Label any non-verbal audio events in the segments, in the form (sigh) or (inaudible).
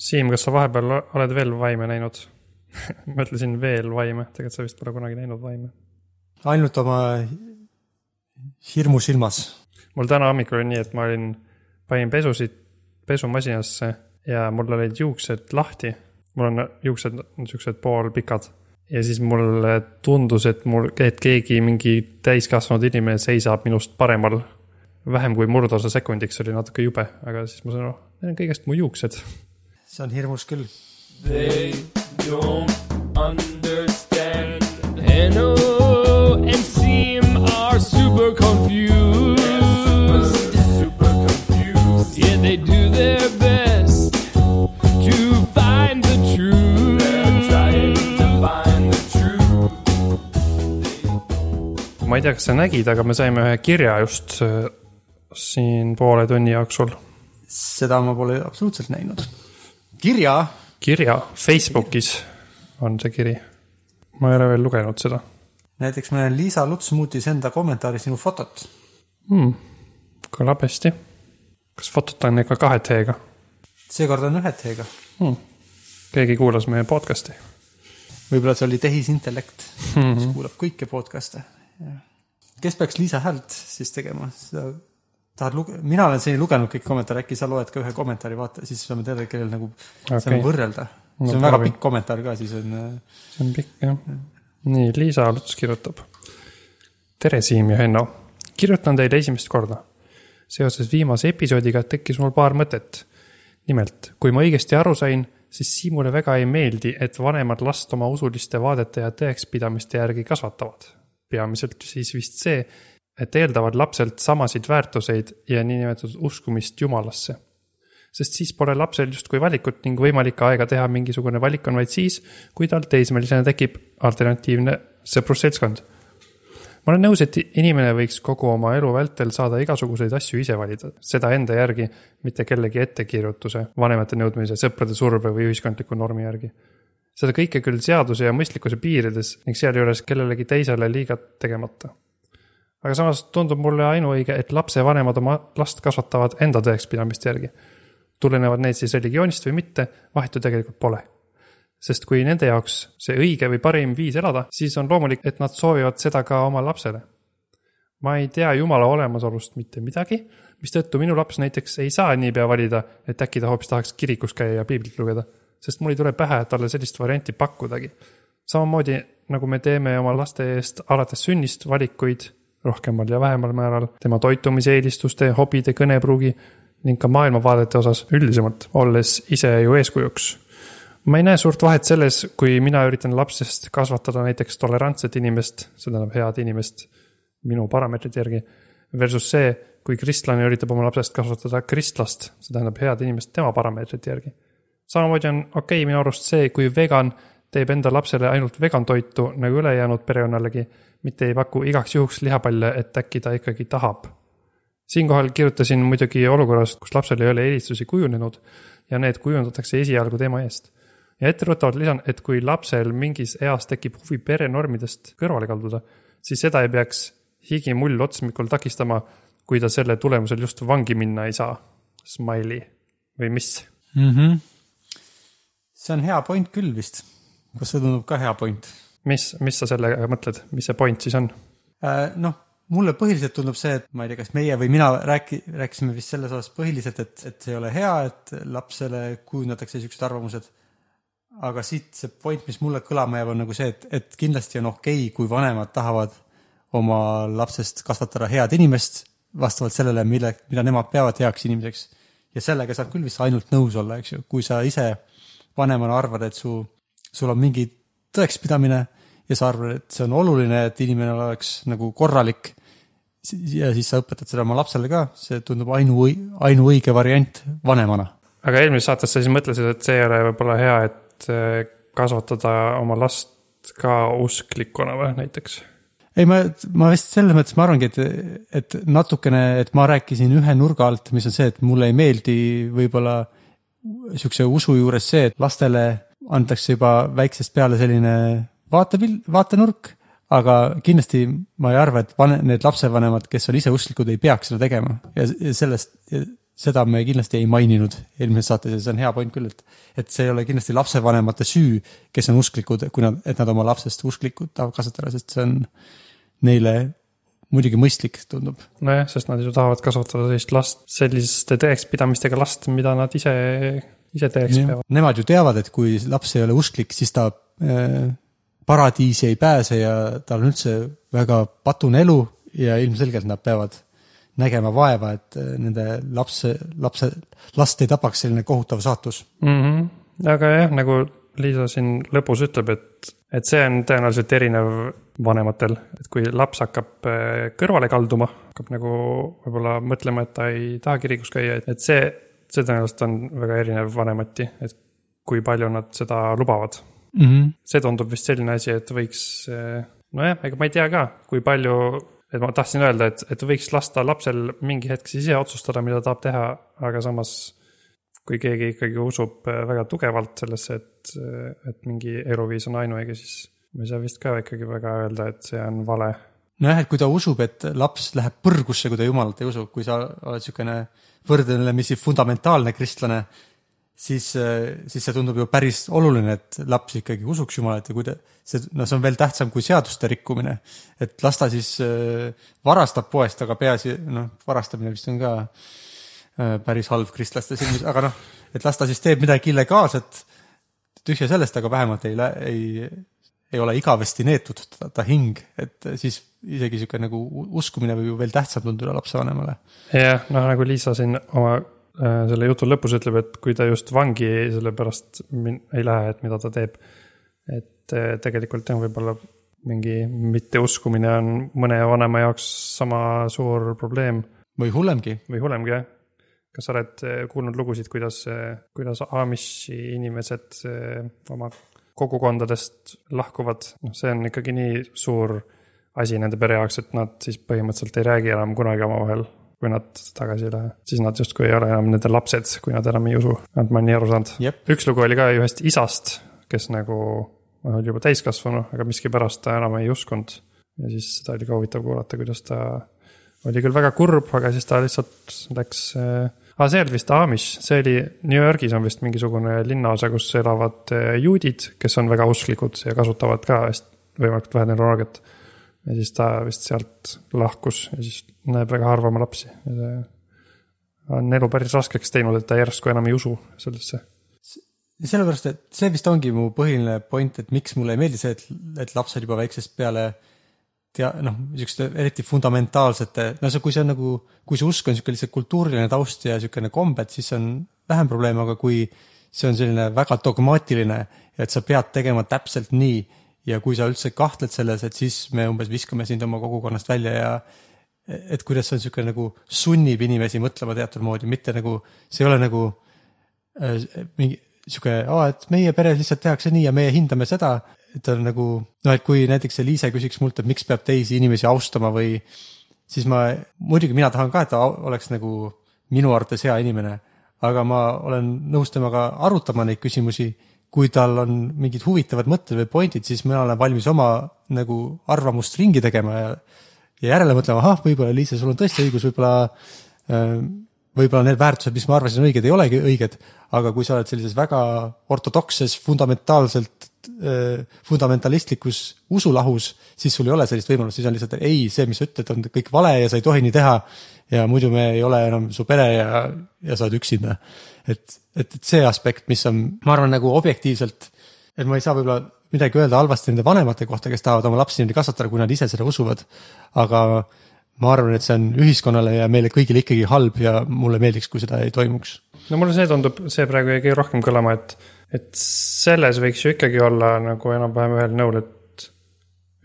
Siim, kas sa vahepeal oled veel vaime näinud? (laughs) mõtlesin veel vaime, tegelikult sa vist pole kunagi näinud vaime. ainult oma hirmu silmas. mul täna hommikul oli nii, et ma olin, panin pesusid pesumasinasse ja mul olid juuksed lahti. mul on juuksed niisugused poolpikad ja siis mulle tundus, et mul, et keegi, mingi täiskasvanud inimene seisab minust paremal. vähem kui murdosa sekundiks oli natuke jube, aga siis ma sain aru, need on kõigest mu juuksed. See on hirmus küll. They don't understand. Hanno and Seam are super confused. super confused. Yeah, they do their best to find the truth. They're trying to find the truth. ma ei tea, kas sa nägid, aga me saime ühe kirja just äh, siin poole tunni jooksul. seda ma pole absoluutselt näinud. kirja, kirja Facebookis on see kiri. ma ei ole veel lugenud seda näiteks meil Liisa Luts muutis enda kommentaari sinu fotot. hmm.. kõlab hästi. kas fotot on ikka kahe T-ga seekord on ühe T-ga. hmm.? keegi kuulas meie podcast'i. võib-olla see oli tehisintellekt, Hmm. mis kuulab kõiki podcast'e. kes peaks Liisa häält siis tegema, seda tahad luge-, mina olen seni lugenud kõik kommentaare, äkki sa loed ka ühe kommentaari, vaata, siis saame teada, kellel nagu okay. saame võrrelda. See on väga proovin. pikk kommentaar ka, siis on äh, see on pikk jah. nii, Liisa Luts kirjutab. tere, Siim ja Henno. kirjutan teile esimest korda. seoses viimase episoodiga tekkis mul paar mõtet. nimelt, kui ma õigesti aru sain, siis Siimule väga ei meeldi, et vanemad last oma usuliste vaadete ja tõekspidamiste järgi kasvatavad. peamiselt siis vist see, et eeldavad lapselt samasid väärtuseid ja niinimetatud uskumist Jumalasse sest siis pole lapsel justkui valikut ning võimalik aega teha mingisugune valik on vaid siis, kui tal teismelisena tekib alternatiivne sõprusseltskond. ma olen nõus, et inimene võiks kogu oma elu vältel saada igasuguseid asju ise valida, seda enda järgi, mitte kellegi ettekirjutuse, vanemate nõudmise, sõprade surve või ühiskondliku normi järgi. seda kõike küll seaduse ja mõistlikkuse piirides ning sealjuures kellelegi teisele liiga tegemata aga samas tundub mulle ainuõige, et lapsevanemad oma last kasvatavad enda tõekspidamiste järgi. tulenevad need siis religioonist või mitte, vahet ju tegelikult pole. sest kui nende jaoks see õige või parim viis elada, siis on loomulik, et nad soovivad seda ka oma lapsele. ma ei tea Jumala olemasolust mitte midagi, mistõttu minu laps näiteks ei saa niipea valida, et äkki ta hoopis tahaks kirikus käia ja piiblit lugeda. sest mul ei tule pähe talle sellist varianti pakkudagi. samamoodi nagu me teeme oma laste eest alates sünnist valikuid rohkemal ja vähemal määral tema toitumiseelistuste, hobide, kõnepruugi ning ka maailmavaadete osas üldisemalt, olles ise ju eeskujuks. ma ei näe suurt vahet selles, kui mina üritan lapsest kasvatada näiteks tolerantset inimest, see tähendab head inimest minu parameetrite järgi, versus see, kui kristlane üritab oma lapsest kasvatada kristlast, see tähendab head inimest tema parameetrite järgi. samamoodi on okei okay, minu arust see, kui vegan teeb enda lapsele ainult vegan toitu nagu ülejäänud perekonnalegi, mitte ei paku igaks juhuks lihapalle, et äkki ta ikkagi tahab siinkohal kirjutasin muidugi olukorrast, kus lapsel ei ole eelistusi kujunenud ja need kujundatakse esialgu tema eest. ja etteruttavalt lisan, et kui lapsel mingis eas tekib huvi perenormidest kõrvale kalduda, siis seda ei peaks higimull otsmikul takistama, kui ta selle tulemusel just vangi minna ei saa. Smiley või mis? mm. -hmm. see on hea point küll vist. kas see tundub ka hea point? mis, mis sa sellega mõtled, mis see point siis on? Äh, noh, mulle põhiliselt tundub see, et ma ei tea, kas meie või mina rääki-, rääkisime vist selles osas põhiliselt, et, et see ei ole hea, et lapsele kujundatakse niisugused arvamused. aga siit see point, mis mulle kõlama jääb, on nagu see, et, et kindlasti on okei okay,, kui vanemad tahavad oma lapsest kasvatada head inimest vastavalt sellele, mille, mida nemad peavad heaks inimeseks. ja sellega saab küll vist ainult nõus olla, eks ju, kui sa ise vanemana arvad, et su, sul on mingi tõekspidamine ja sa arvad, et see on oluline, et inimene oleks nagu korralik. ja siis sa õpetad seda oma lapsele ka, see tundub ainu, ainuõige variant vanemana. aga eelmises saates sa siis mõtlesid, et see ei ole võib-olla hea, et eh, kasvatada oma last ka usklikuna või näiteks? ei, ma, ma vist selles mõttes ma arvangi, et, et natukene, et ma rääkisin ühe nurga alt, mis on see, et mulle ei meeldi võib-olla niisuguse usu juures see, et lastele antakse juba väiksest peale selline vaatepilt, vaatenurk, aga kindlasti ma ei arva, et vane-, need lapsevanemad, kes on ise usklikud, ei peaks seda tegema ja sellest, seda me kindlasti ei maininud eelmises saates ja see on hea point küll, et, et see ei ole kindlasti lapsevanemate süü, kes on usklikud, kui nad, et nad oma lapsest usklikud tahavad kasvatada, sest see on neile muidugi mõistlik, tundub. nojah, sest nad ju tahavad kasvatada sellist last, selliste tõekspidamistega last, mida nad ise, ise tõeks peavad. Nemad ju teavad, et kui laps ei ole usklik, siis ta äh, paradiisi ei pääse ja tal on üldse väga patune elu ja ilmselgelt nad peavad nägema vaeva, et äh, nende lapse, lapse, last ei tapaks selline kohutav saatus mm. -hmm. aga jah, nagu Liisa siin lõpus ütleb, et, et see on tõenäoliselt erinev vanematel, et kui laps hakkab äh, kõrvale kalduma, hakkab nagu võib-olla mõtlema, et ta ei taha kirikus käia, et see, see tõenäoliselt on väga erinev vanemati, et kui palju nad seda lubavad mm. -hmm. see tundub vist selline asi, et võiks, äh, nojah, ega ma ei tea ka, kui palju et ma tahtsin öelda, et, et võiks lasta lapsel mingi hetk siis ise otsustada, mida tahab teha, aga samas kui keegi ikkagi usub äh, väga tugevalt sellesse, et, et mingi eluviis on ainuõige, siis me ei saa vist ka ikkagi väga öelda, et see on vale. Nojah, et kui ta usub, et laps läheb põrgusse, kui ta jumalat ei usu, kui sa oled niisugune võrdlemisi fundamentaalne kristlane, siis, siis see tundub ju päris oluline, et laps ikkagi usuks Jumalat ja kui ta, see, no see on veel tähtsam kui seaduste rikkumine. et las ta siis äh, varastab poest, aga peaasi, noh, varastamine vist on ka äh, päris halb kristlaste silmis, aga noh, et las ta siis teeb midagi illegaalset, tühja sellest, aga vähemalt ei, ei, ei ole igavesti neetud ta, ta hing, et siis isegi niisugune nagu uskumine võib ju veel tähtsam tunduda lapsevanemale. jah, noh nagu Liisa siin oma Äh, selle jutu lõpus ütleb, et kui ta just vangi sellepärast ei lähe, et mida ta teeb. et äh, tegelikult jah, võib-olla mingi mitteuskumine on mõne vanema jaoks sama suur probleem. või hullemgi. või hullemgi jah. kas sa oled äh, kuulnud lugusid, kuidas, kuidas Amishi inimesed oma kogukondadest lahkuvad, noh, see on ikkagi nii suur asi nende pere jaoks, et nad siis põhimõtteliselt ei räägi enam kunagi omavahel kui nad tagasi ei lähe, siis nad justkui ei ole enam nende lapsed, kui nad enam ei usu, vähemalt ma olen nii aru saanud. üks lugu oli ka ühest isast, kes nagu noh, oli juba täiskasvanu, aga miskipärast ta enam ei uskunud. ja siis seda oli ka huvitav kuulata, kuidas ta oli küll väga kurb, aga siis ta lihtsalt läks äh,. Ah, see ei olnud vist Amish, see oli New Yorgis on vist mingisugune linnaosa, kus elavad äh, juudid, kes on väga usklikud ja kasutavad ka hästi võimalikult vähe tehnoloogiat ja siis ta vist sealt lahkus ja siis näeb väga harva oma lapsi ja see on elu päris raskeks teinud, et ta järsku enam ei usu sellesse. sellepärast, et see vist ongi mu põhiline point, et miks mulle ei meeldi see, et, et lapsed juba väiksest peale tea-, noh, niisuguste eriti fundamentaalsete, no see, kui see on nagu, kui see usk on niisugune lihtsalt kultuuriline taust ja niisugune kombed, siis on vähem probleem, aga kui see on selline väga dogmaatiline ja et sa pead tegema täpselt nii ja kui sa üldse kahtled selles, et siis me umbes viskame sind oma kogukonnast välja ja et kuidas see on niisugune nagu sunnib inimesi mõtlema teatud moodi, mitte nagu, see ei ole nagu äh, mingi niisugune, aa, et meie peres lihtsalt tehakse nii ja meie hindame seda, et on nagu noh, et kui näiteks Eliise küsiks mult, et miks peab teisi inimesi austama või siis ma, muidugi mina tahan ka, et ta oleks nagu minu arvates hea inimene, aga ma olen nõus temaga arutama neid küsimusi. Kui tal on mingid huvitavad mõtted või pointid, siis mina olen valmis oma nagu arvamust ringi tegema ja, ja järele mõtlema, ahah, võib-olla Liisa, sul on tõesti õigus, võib-olla äh, võib-olla need väärtused, mis ma arvasin õiged, ei olegi õiged, aga kui sa oled sellises väga ortodokses, fundamentaalselt fundamentalistlikus usulahus, siis sul ei ole sellist võimalust, siis on lihtsalt ei, see, mis sa ütled, on kõik vale ja sa ei tohi nii teha. ja muidu me ei ole enam su pere ja, ja sa oled üksinda et, et, et see aspekt, mis on, ma arvan, nagu objektiivselt, et ma ei saa võib-olla midagi öelda halvasti nende vanemate kohta, kes tahavad oma lapsi niimoodi kasvatada, kui nad ise seda usuvad. aga ma arvan, et see on ühiskonnale ja meile kõigile ikkagi halb ja mulle meeldiks, kui seda ei toimuks. no mulle see tundub, see praegu jäi rohkem kõlama, et, et selles võiks ju ikkagi olla nagu enam-vähem ühel nõul, et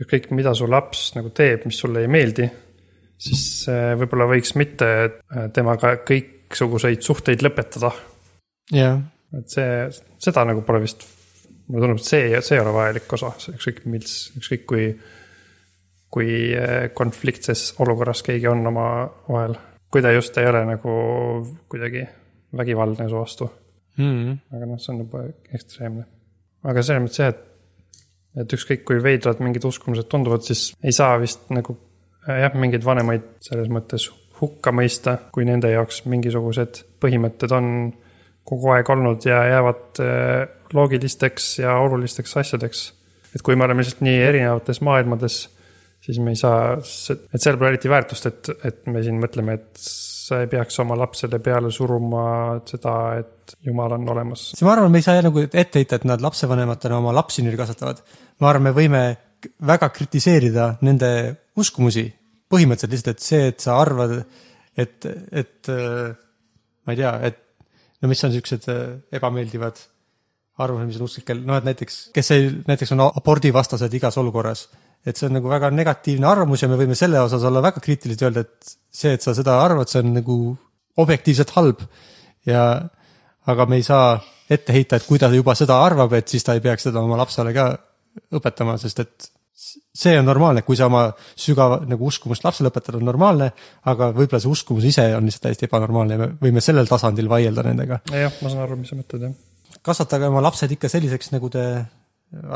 ükskõik, mida su laps nagu teeb, mis sulle ei meeldi, siis võib-olla võiks mitte temaga kõiksuguseid suhteid lõpetada jah. et see, seda nagu pole vist, mulle tundub, et see, see ei ole vajalik osa, ükskõik mis, ükskõik kui, kui eh, konfliktses olukorras keegi on omavahel. kui ta just ei ole nagu kuidagi vägivaldne su vastu mm. -hmm. aga noh, see on juba ekstreemne. aga selles mõttes jah, et, et ükskõik kui veidrad mingid uskumused tunduvad, siis ei saa vist nagu jah, mingeid vanemaid selles mõttes hukka mõista, kui nende jaoks mingisugused põhimõtted on kogu aeg olnud ja jäävad äh, loogilisteks ja olulisteks asjadeks. et kui me oleme lihtsalt nii erinevates maailmades, siis me ei saa, et seal pole eriti väärtust, et, et me siin mõtleme, et sa ei peaks oma lapsele peale suruma seda, et jumal on olemas. ma arvan, me ei saa nagu ette heita, et nad lapsevanematena oma lapsi nüüd kasvatavad. ma arvan, me võime väga kritiseerida nende uskumusi. põhimõtteliselt lihtsalt, et see, et sa arvad, et, et ma ei tea, et no mis on siuksed äh, ebameeldivad arvamused, mis on usklikel, noh et näiteks, kes ei, näiteks on abordivastased igas olukorras. Et see on nagu väga negatiivne arvamus ja me võime selle osas olla väga kriitilised ja öelda, et see, et sa seda arvad, see on nagu objektiivselt halb. ja, aga me ei saa ette heita, et kui ta juba seda arvab, et siis ta ei peaks seda oma lapsele ka õpetama, sest et see on normaalne, kui sa oma sügava nagu uskumust lapsele õpetad, on normaalne, aga võib-olla see uskumus ise on lihtsalt täiesti ebanormaalne ja me võime sellel tasandil vaielda nendega. jah, ma saan aru, mis sa mõtled, jah. kasvatage oma lapsed ikka selliseks, nagu te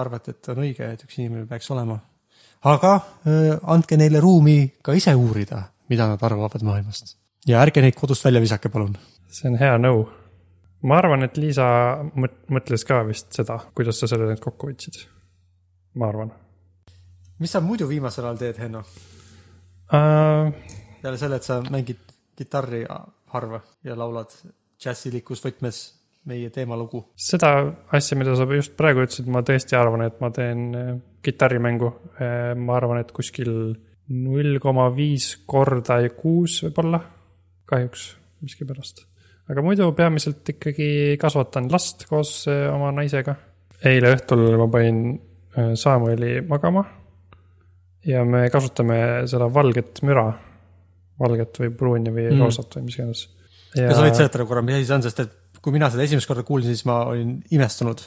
arvate, et on õige, et üks inimene peaks olema. Aga andke neile ruumi ka ise uurida, mida nad arvavad maailmast. ja ärge neid kodust välja visake, palun. see on hea nõu. ma arvan, et Liisa mõt- mõtles ka vist seda, kuidas sa selle nüüd kokku võtsid. ma arvan mis sa muidu viimasel ajal teed, Henno? uh,. peale selle, et sa mängid kitarri harva ja laulad džässilikus võtmes meie teemalugu. seda asja, mida sa just praegu ütlesid, ma tõesti arvan, et ma teen äh, kitarrimängu. ma arvan, et kuskil null koma viis korda kuus võib-olla, kahjuks miskipärast. aga muidu peamiselt ikkagi kasvatan last koos äh, oma naisega. eile õhtul ma panin äh, Samueli magama ja me kasutame seda valget müra, valget või pruuni või Mm. roosat või mis iganes. kas sa võid seletada korra, mis asi see on, sest et kui mina seda esimest korda kuulsin, siis ma olin imestunud.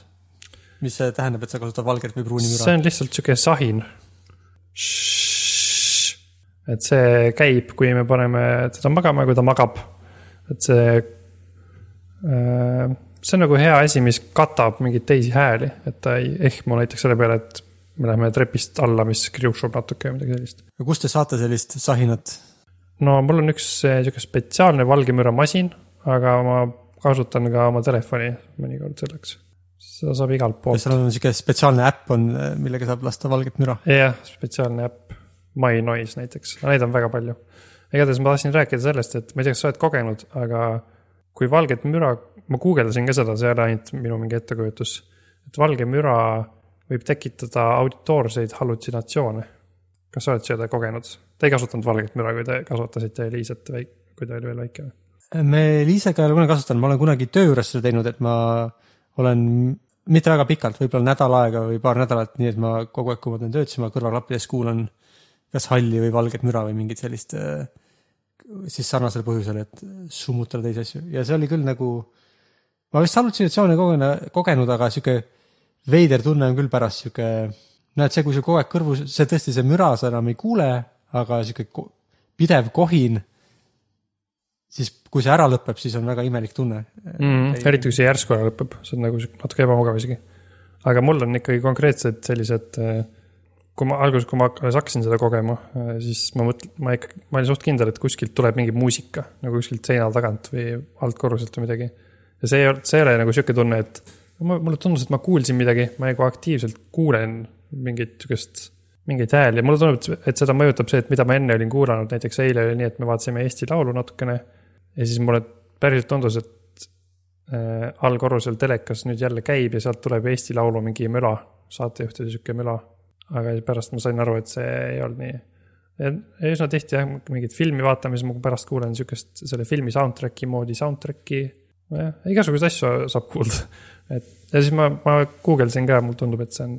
mis see tähendab, et sa kasutad valget või pruuni müra see? on lihtsalt sihuke sahin. et see käib, kui me paneme teda magama ja kui ta magab. et see, see on nagu hea asi, mis katab mingeid teisi hääli, et ta ei ehmu näiteks selle peale, et me läheme trepist alla, mis kriuksub natuke või midagi sellist. kust te saate sellist sahinat? no mul on üks eh, sihuke spetsiaalne valgemüra masin, aga ma kasutan ka oma telefoni mõnikord selleks. seda saab igalt poolt. seal on sihuke spetsiaalne äpp on, millega saab lasta valget müra? jah, spetsiaalne äpp, My Noise näiteks, neid on väga palju. igatahes ma tahtsin rääkida sellest, et ma ei tea, kas sa oled kogenud, aga kui valget müra, ma guugeldasin ka seda, see ei ole ainult minu mingi ettekujutus. et valge müra võib tekitada auditoorseid hallutsinatsioone. kas sa oled seda kogenud? Te ei kasutanud valget müra, kui te kasvatasite Eliisat, kui ta oli veel väike või? Me Liisega ei ole kunagi kasutanud, ma olen kunagi töö juures seda teinud, et ma olen mitte väga pikalt, võib-olla nädal aega või paar nädalat, nii et ma kogu aeg, kui ma teen tööd, siis ma kõrvaklappides kuulan kas halli või valget müra või mingit sellist äh, siis sarnasel põhjusel, et summutada teisi asju. Ja see oli küll nagu, ma vist hallutsinatsioone kogene-, kogenud, aga sihuke veider tunne on küll pärast sihuke, näed see, kui sul kogu aeg kõrvus, see tõesti, see müra sa enam ei kuule, aga sihuke pidev kohin, siis kui see ära lõpeb, siis on väga imelik tunne mm,. eriti kui see järsku ära lõpeb, see on nagu natuke ebamugav isegi. aga mul on ikkagi konkreetsed sellised, kui ma alguses, kui ma alles hakkasin seda kogema, siis ma mõtlen, ma ikka, ma olin suht kindel, et kuskilt tuleb mingi muusika nagu kuskilt seina tagant või altkorruselt või midagi. ja see ei olnud, see ei ole nagu sihuke tunne, et mulle tundus, et ma kuulsin midagi, ma nagu aktiivselt kuulen mingit sihukest, mingeid hääli ja mulle tundub, et seda mõjutab see, et mida ma enne olin kuulanud, näiteks eile oli nii, et me vaatasime Eesti Laulu natukene ja siis mulle päriselt tundus, et äh, allkorrusel telekas nüüd jälle käib ja sealt tuleb Eesti Laulu mingi müra, saatejuhtide sihuke müra. aga pärast ma sain aru, et see ei olnud nii. üsna tihti jah, mingit filmi vaatame, siis ma pärast kuulen sihukest selle filmi soundtrack'i moodi soundtrack'i. jah, igasuguseid asju saab kuulda. et ja siis ma, ma guugeldasin ka, mulle tundub, et see on,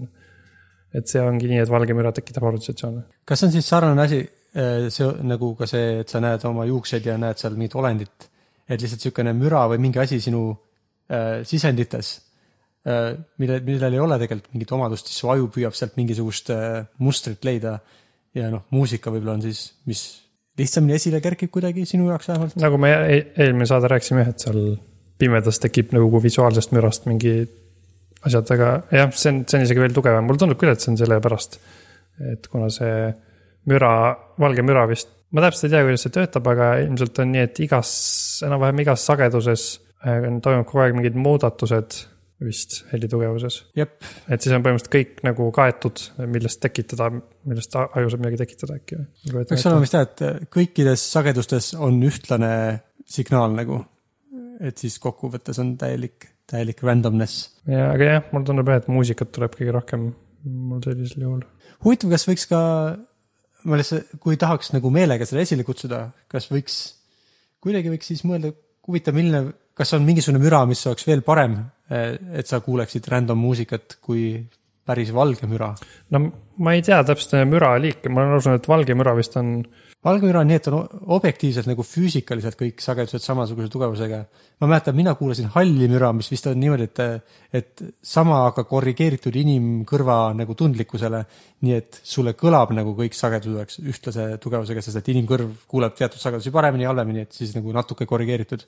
et see ongi nii, et valge müra tekitab hallutsatsioone. kas see on siis sarnane asi, see nagu ka see, et sa näed oma juukseid ja näed seal mingit olendit, et lihtsalt niisugune müra või mingi asi sinu äh, sisendites äh,, mille, millel ei ole tegelikult mingit omadust, siis su aju püüab sealt mingisugust äh, mustrit leida ja noh, muusika võib-olla on siis, mis lihtsamini esile kerkib kuidagi sinu jaoks vähemalt. nagu me e- eelmine saade rääkisime, et seal pimedas tekib nagu visuaalsest mürast mingi asjad, aga jah, see on, see on isegi veel tugevam, mulle tundub küll, et see on sellepärast. et kuna see müra, valge müra vist ma täpselt ei tea, kuidas see töötab, aga ilmselt on nii, et igas, enam-vähem igas sageduses äh, toimub kogu aeg mingid muudatused vist helitugevuses. jep, et siis on põhimõtteliselt kõik nagu kaetud, millest tekitada, millest aju saab midagi tekitada äkki või? peaks olema vist jah, et kõikides sagedustes on ühtlane signaal nagu. et siis kokkuvõttes on täielik, täielik randomness. ja, aga jah, mulle tundub jah, et muusikat tuleb kõige rohkem mul sellisel juhul. huvitav, kas võiks ka, ma lihtsalt, kui tahaks nagu meelega seda esile kutsuda, kas võiks, kuidagi võiks siis mõelda, huvitav, milline, kas on mingisugune müra, mis oleks veel parem, et sa kuuleksid random muusikat kui päris valge müra. no ma ei tea täpselt müra liike, ma olen aru saanud, et valge müra vist on, valge müra on nii, et on objektiivselt nagu füüsikaliselt kõik sagedused samasuguse tugevusega. ma mäletan, mina kuulasin halli müra, mis vist on niimoodi, et, et sama, aga korrigeeritud inimkõrva nagu tundlikkusele. nii et sulle kõlab nagu kõik sagedused oleks ühtlase tugevusega, sest et inimkõrv kuuleb teatud sagedusi paremini halvemini, et siis nagu natuke korrigeeritud.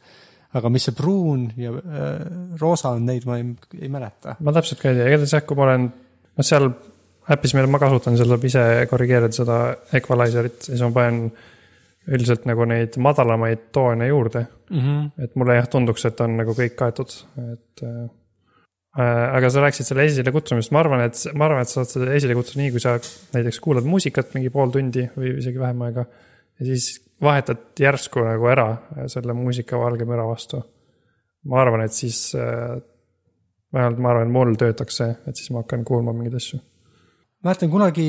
aga mis see pruun ja äh, roosa on, neid ma ei, ei mäleta. ma täpselt ka ei tea, igatahes jah, kui ma olen, noh seal äpis, mida ma kasutan, seal saab ise korrigeerida seda equalizer'it siis ma panen üldiselt nagu neid madalamaid toone juurde Mm -hmm. et mulle jah tunduks, et on nagu kõik kaetud, et äh,. aga sa rääkisid selle esile kutsumist, ma arvan, et, ma arvan, et sa saad seda esile kutsuda nii, kui sa näiteks kuulad muusikat mingi pool tundi või isegi vähem aega. ja siis vahetad järsku nagu ära selle muusika valge müra vastu. ma arvan, et siis äh,, vähemalt ma arvan, et mul töötaks see, et siis ma hakkan kuulma mingeid asju. Mäletan kunagi,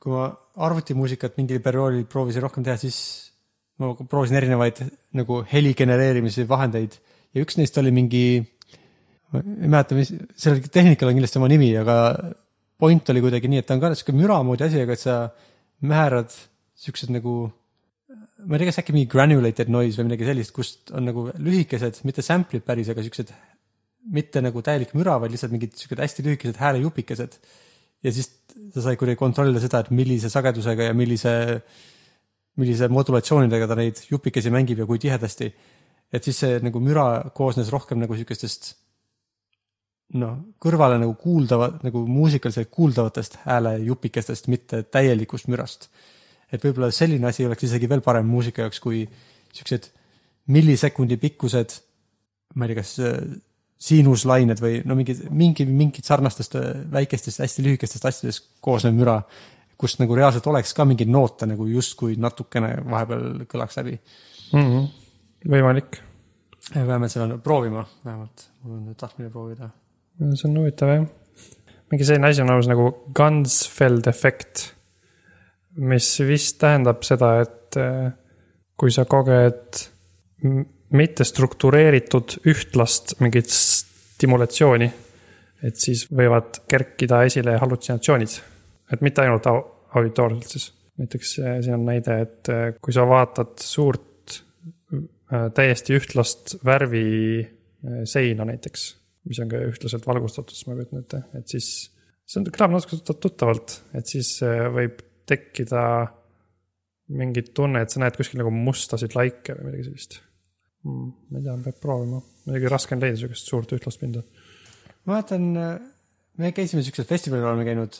kui ma arvutimuusikat mingil perioodil proovisin rohkem teha, siis ma proovisin erinevaid nagu heli genereerimise vahendeid ja üks neist oli mingi, ma ei mäleta, mis, sellel tehnikal on kindlasti oma nimi, aga point oli kuidagi nii, et ta on ka sihuke müra moodi asi, aga et sa määrad siuksed nagu ma ei tea, kas äkki mingi granulated noise või midagi sellist, kust on nagu lühikesed, mitte sample'id päris, aga siuksed mitte nagu täielik müra, vaid lihtsalt mingid siuksed hästi lühikesed häälejupikesed. Ja siis sa said kuidagi kontrollida seda, et millise sagedusega ja millise, millise modulatsioonidega ta neid jupikesi mängib ja kui tihedasti. et siis see nagu müra koosnes rohkem nagu siukestest noh, kõrvale nagu kuuldava, nagu muusikaliselt kuuldavatest häälejupikestest, mitte täielikust mürast. et võib-olla selline asi oleks isegi veel parem muusika jaoks, kui siuksed millisekundi pikkused, ma ei tea, kas siinuslained või no mingid, mingi, mingid sarnastest äh, väikestest hästi lühikestest asjadest koosnev müra, kust nagu reaalselt oleks ka mingeid noote nagu justkui natukene vahepeal kõlaks läbi. mm. -hmm. võimalik, me peame seda proovima vähemalt, mul on tahtmine proovida. see on huvitav jah. mingi selline asi on olemas nagu Gunsfeld efekt, mis vist tähendab seda, et äh, kui sa koged mitte struktureeritud ühtlast mingit stimulatsiooni, et siis võivad kerkida esile hallutsinatsioonid. et mitte ainult au- auditoorselt siis. näiteks äh, siin on näide, et äh, kui sa vaatad suurt äh, täiesti ühtlast värvi seina näiteks, mis on ka ühtlaselt valgustatud, siis ma kujutan ette, et siis see on, kõlab natuke tut- tuttavalt, et siis võib tekkida mingi tunne, et sa näed kuskil nagu mustasid laike või midagi sellist. Ma ei tea, peab proovima, muidugi raske on leida sihukest suurt ühtlast pinda. ma mäletan, me käisime siuksel festivalil oleme käinud,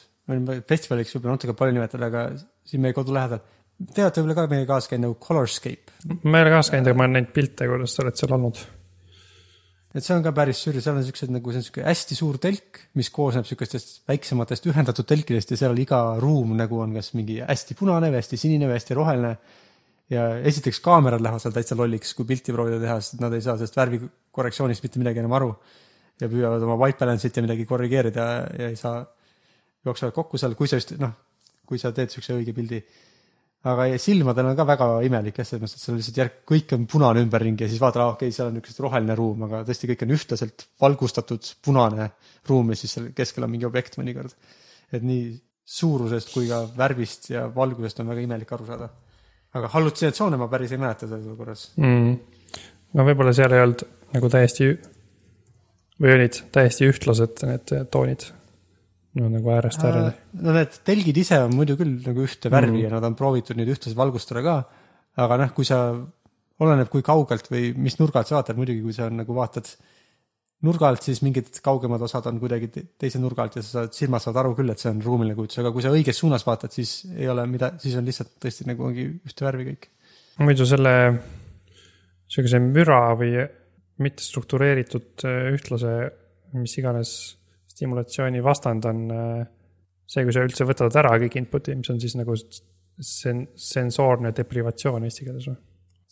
festivaliks võib-olla natuke palju nimetada, aga siin meie kodu lähedal. Te olete võib-olla ka meiega kaasa käinud nagu Colorscape, ma ei ole kaasa käinud, aga ma olen näinud pilte, kuidas sa oled seal olnud. et see on ka päris sür, seal on siuksed nagu, see on siuke hästi suur telk, mis koosneb siukestest väiksematest ühendatud telkidest ja seal iga ruum nagu on kas mingi hästi punane või hästi sinine või hästi roheline. Ja esiteks kaamerad lähevad seal täitsa lolliks, kui pilti proovida teha, sest nad ei saa sellest värvikorrektsioonist mitte midagi enam aru. ja püüavad oma white balance'it ja midagi korrigeerida ja, ei saa, jooksevad kokku seal, kui sa just noh, kui sa teed siukse õige pildi aga silmadel on ka väga imelik jah, selles mõttes, et seal lihtsalt järg, kõik on punane ümberringi ja siis vaatad, okei okay,, seal on niisugune roheline ruum, aga tõesti kõik on ühtlaselt valgustatud punane ruum ja siis seal keskel on mingi objekt mõnikord. et nii suurusest kui ka värvist ja valgusest on väga imelik aru saada. Aga hallutsinatsioone ma päris ei mäleta selles olukorras. mm.. no võib-olla seal ei olnud nagu täiesti või olid täiesti ühtlased need toonid no nagu äärest äärele. no need telgid ise on muidu küll nagu ühte värvi mm. ja nad on proovitud nüüd ühtlaselt valgustada ka. aga noh, kui sa, oleneb kui kaugelt või mis nurga alt sa vaatad, muidugi kui sa nagu vaatad nurga alt, siis mingid kaugemad osad on kuidagi te- teise nurga alt ja sa saad, silmad saavad aru küll, et see on ruumiline kujutus, aga kui sa õiges suunas vaatad, siis ei ole mida, siis on lihtsalt tõesti nagu ongi ühte värvi kõik. muidu selle sihukese müra või mitte struktureeritud äh, ühtlase, mis iganes stimulatsiooni vastand on äh, see, kui sa üldse võtad ära kõik input'i, mis on siis nagu sen-, sensoorne deprivatsioon eesti keeles või?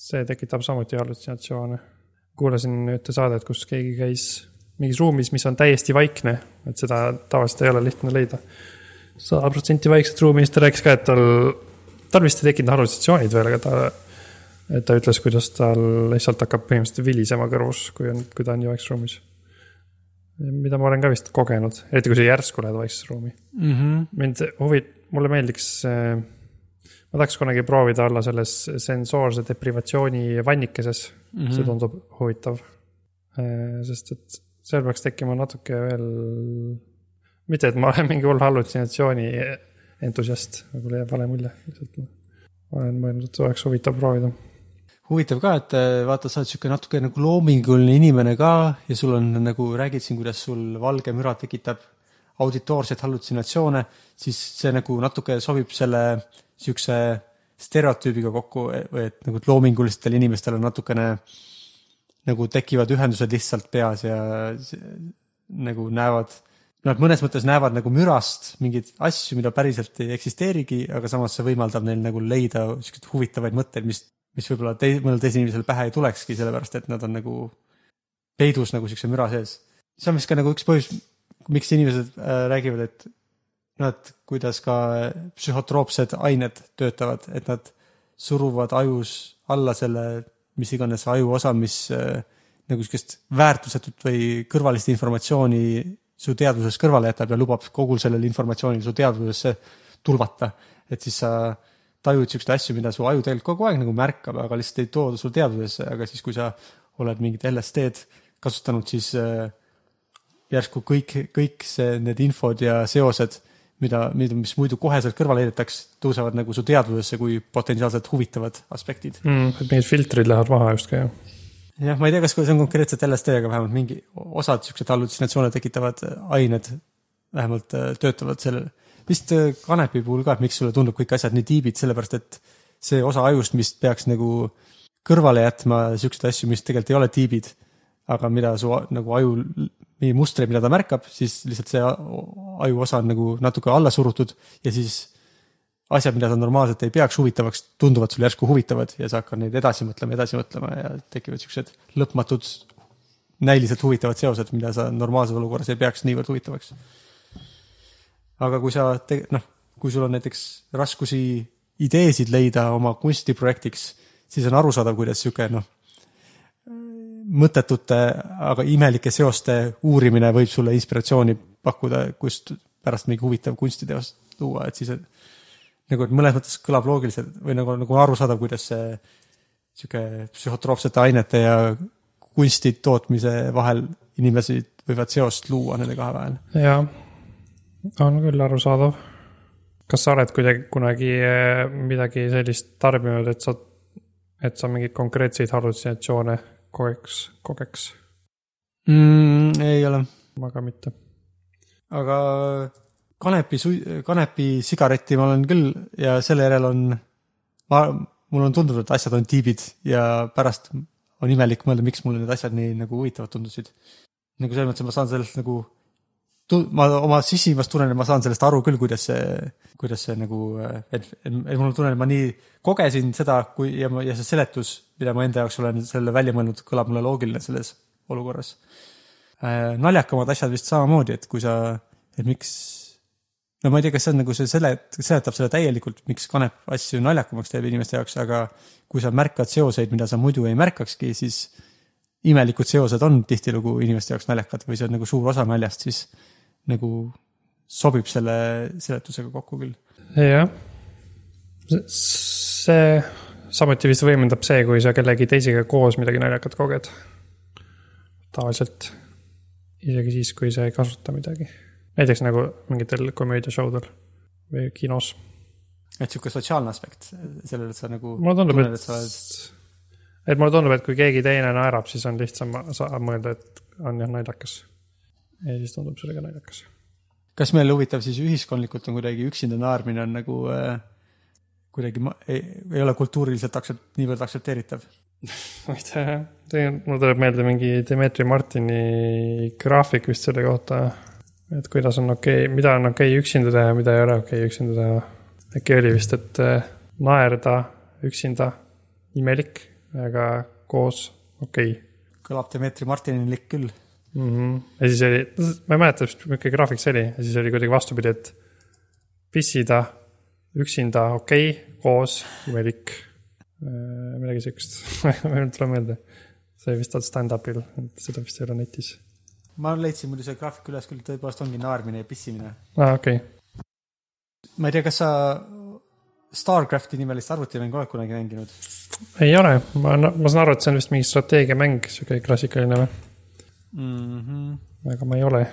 see tekitab samuti hallutsinatsioone. Kuulasin ühte saadet, kus keegi käis mingis ruumis, mis on täiesti vaikne, et seda tavaliselt ei ole lihtne leida. sada protsenti vaikset ruumi, siis ta rääkis ka, et tal, tal vist ei tekkinud hallutsinatsioonid veel, aga ta et ta ütles, kuidas tal lihtsalt hakkab põhimõtteliselt vilisema kõrvus, kui on, kui ta on nii vaikses ruumis. mida ma olen ka vist kogenud, eriti kui sa järsku lähed vaiksesse ruumi. mm. -hmm. mind huvi, mulle meeldiks, ma tahaks kunagi proovida olla selles sensoorse deprivatsiooni vannikeses mm, -hmm. see tundub huvitav. sest et seal peaks tekkima natuke veel, mitte et ma olen mingi hull hallutsinatsiooni entusiast, võib-olla jääb vale mulje, lihtsalt ma olen mõelnud, et oleks huvitav proovida huvitav ka, et äh, vaata, sa oled sihuke natuke nagu loominguline inimene ka ja sul on nagu, räägid siin, kuidas sul valge müra tekitab auditoorseid hallutsinatsioone, siis see nagu natuke sobib selle sihukese stereotüübiga kokku et nagu loomingulistel inimestel on natukene nagu tekivad ühendused lihtsalt peas ja nagu näevad, nad mõnes mõttes näevad nagu mürast mingeid asju, mida päriselt ei eksisteerigi, aga samas see võimaldab neil nagu leida siukseid huvitavaid mõtteid, mis, mis võib-olla tei-, mõnel teisel inimesel pähe ei tulekski, sellepärast et nad on nagu peidus nagu siukse müra sees. see on vist ka nagu üks põhjus, miks inimesed äh, räägivad, et et kuidas ka psühhotroopsed ained töötavad, et nad suruvad ajus alla selle mis iganes ajuosa, mis äh, nagu sihukest väärtusetut või kõrvalist informatsiooni su teadvusest kõrvale jätab ja lubab kogu sellel informatsioonil su teadvusesse tulvata. et siis sa tajud siukseid asju, mida su aju tegelikult kogu aeg nagu märkab, aga lihtsalt ei too su teadvusesse, aga siis, kui sa oled mingit LSD-d kasutanud, siis äh, järsku kõik, kõik see, need infod ja seosed, mida, mida, mis muidu koheselt kõrvale heidetaks, tõusevad nagu su teadvusesse kui potentsiaalselt huvitavad aspektid. mm,. mingid filtrid lähevad maha justkui jah. jah, ma ei tea, kas see on konkreetselt LSD, aga vähemalt mingi osad siuksed hallutsinatsioone tekitavad ained vähemalt äh, töötavad sellel. vist äh, kanepi puhul ka, et miks sulle tundub kõik asjad nii tiibid, sellepärast et see osa ajust, mis peaks nagu kõrvale jätma siukseid asju, mis tegelikult ei ole tiibid, aga mida su nagu aju, mingi mustreid, mida ta märkab, siis lihtsalt see ajuosa on nagu natuke alla surutud ja siis asjad, mida sa normaalselt ei peaks huvitavaks, tunduvad sulle järsku huvitavad ja sa hakkad neid edasi mõtlema, edasi mõtlema ja tekivad siuksed lõpmatud näiliselt huvitavad seosed, mida sa normaalses olukorras ei peaks niivõrd huvitavaks. aga kui sa noh, kui sul on näiteks raskusi ideesid leida oma kunstiprojektiks, siis on arusaadav, kuidas sihuke noh, mõttetute, aga imelike seoste uurimine võib sulle inspiratsiooni pakkuda, kust pärast mingi huvitav kunstiteos luua, et siis on- nagu, et mõnes mõttes kõlab loogiliselt või nagu, nagu arusaadav, kuidas see sihuke psühhotroopsete ainete ja kunsti tootmise vahel inimesed võivad seost luua nende kahe vahel. jaa, on küll arusaadav. kas sa oled kuidagi kunagi eh, midagi sellist tarbinud, et sa, et sa mingeid konkreetseid hallutsinatsioone kogeks, kogeks? mm,. ei ole, ma ka mitte. aga kanepi, kanepi sigaretti ma olen küll ja selle järel on, ma, mul on tundunud, et asjad on tiibid ja pärast on imelik mõelda, miks mulle need asjad nii nagu huvitavad tundusid. nagu selles mõttes, et ma saan sellest nagu, ma oma sissimast tunnen, et ma saan sellest aru küll, kuidas see, kuidas see nagu, et, et, et mul on tunne, et ma nii kogesin seda, kui ja ja see seletus, mida ma enda jaoks olen selle välja mõelnud, kõlab mulle loogiline selles olukorras äh,. naljakamad asjad vist samamoodi, et kui sa, et miks, no ma ei tea, kas see on nagu see selet-, seletab selle täielikult, miks kanep asju naljakamaks teeb inimeste jaoks, aga kui sa märkad seoseid, mida sa muidu ei märkakski, siis imelikud seosed on tihtilugu inimeste jaoks naljakad või see on nagu suur osa naljast, siis nagu sobib selle seletusega kokku küll. jah, see samuti vist võimendab see, kui sa kellegi teisega koos midagi naljakat koged. tavaliselt, isegi siis, kui sa ei kasuta midagi. näiteks nagu mingitel komöödiashoudel või kinos. et sihuke sotsiaalne aspekt sellele, et sa nagu mulle tundub, et oled, et mulle tundub, et kui keegi teine naerab, siis on lihtsam sa- mõelda, et on jah naljakas. Ja siis tundub see ka naljakas. kas meil huvitav siis ühiskondlikult on kuidagi üksinda naermine on nagu äh, kuidagi ei, ei ole kultuuriliselt aktsept, niivõrd aktsepteeritav? (laughs) ma ei tea tegelikult mul tuleb meelde mingi Dmitri Martini graafik vist selle kohta. et kuidas on okei okay,, mida on okei okay üksinda teha ja mida ei ole okei okay üksinda teha. äkki oli vist, et äh, naerda üksinda imelik, aga koos okei okay. kõlab Dmitri Martinilik küll. mm. -hmm. ja siis oli, ma ei mäleta vist, milline graafik see oli, ja siis oli kuidagi vastupidi, et pissida üksinda okei okay,, koos imelik. midagi siukest, (laughs) ma ei tule meelde. see vist on stand-up'il, seda vist ei ole netis. ma leidsin muidu selle graafiku üles küll, tõepoolest ongi naermine ja pissimine. aa, Ah, okei okay.. ma ei tea, kas sa Starcrafti nimelist arvutimängu oled kunagi mänginud? ei ole, ma, ma saan aru, et see on vist mingi strateegiamäng, sihuke klassikaline või, mm. -hmm. aga ma ei ole.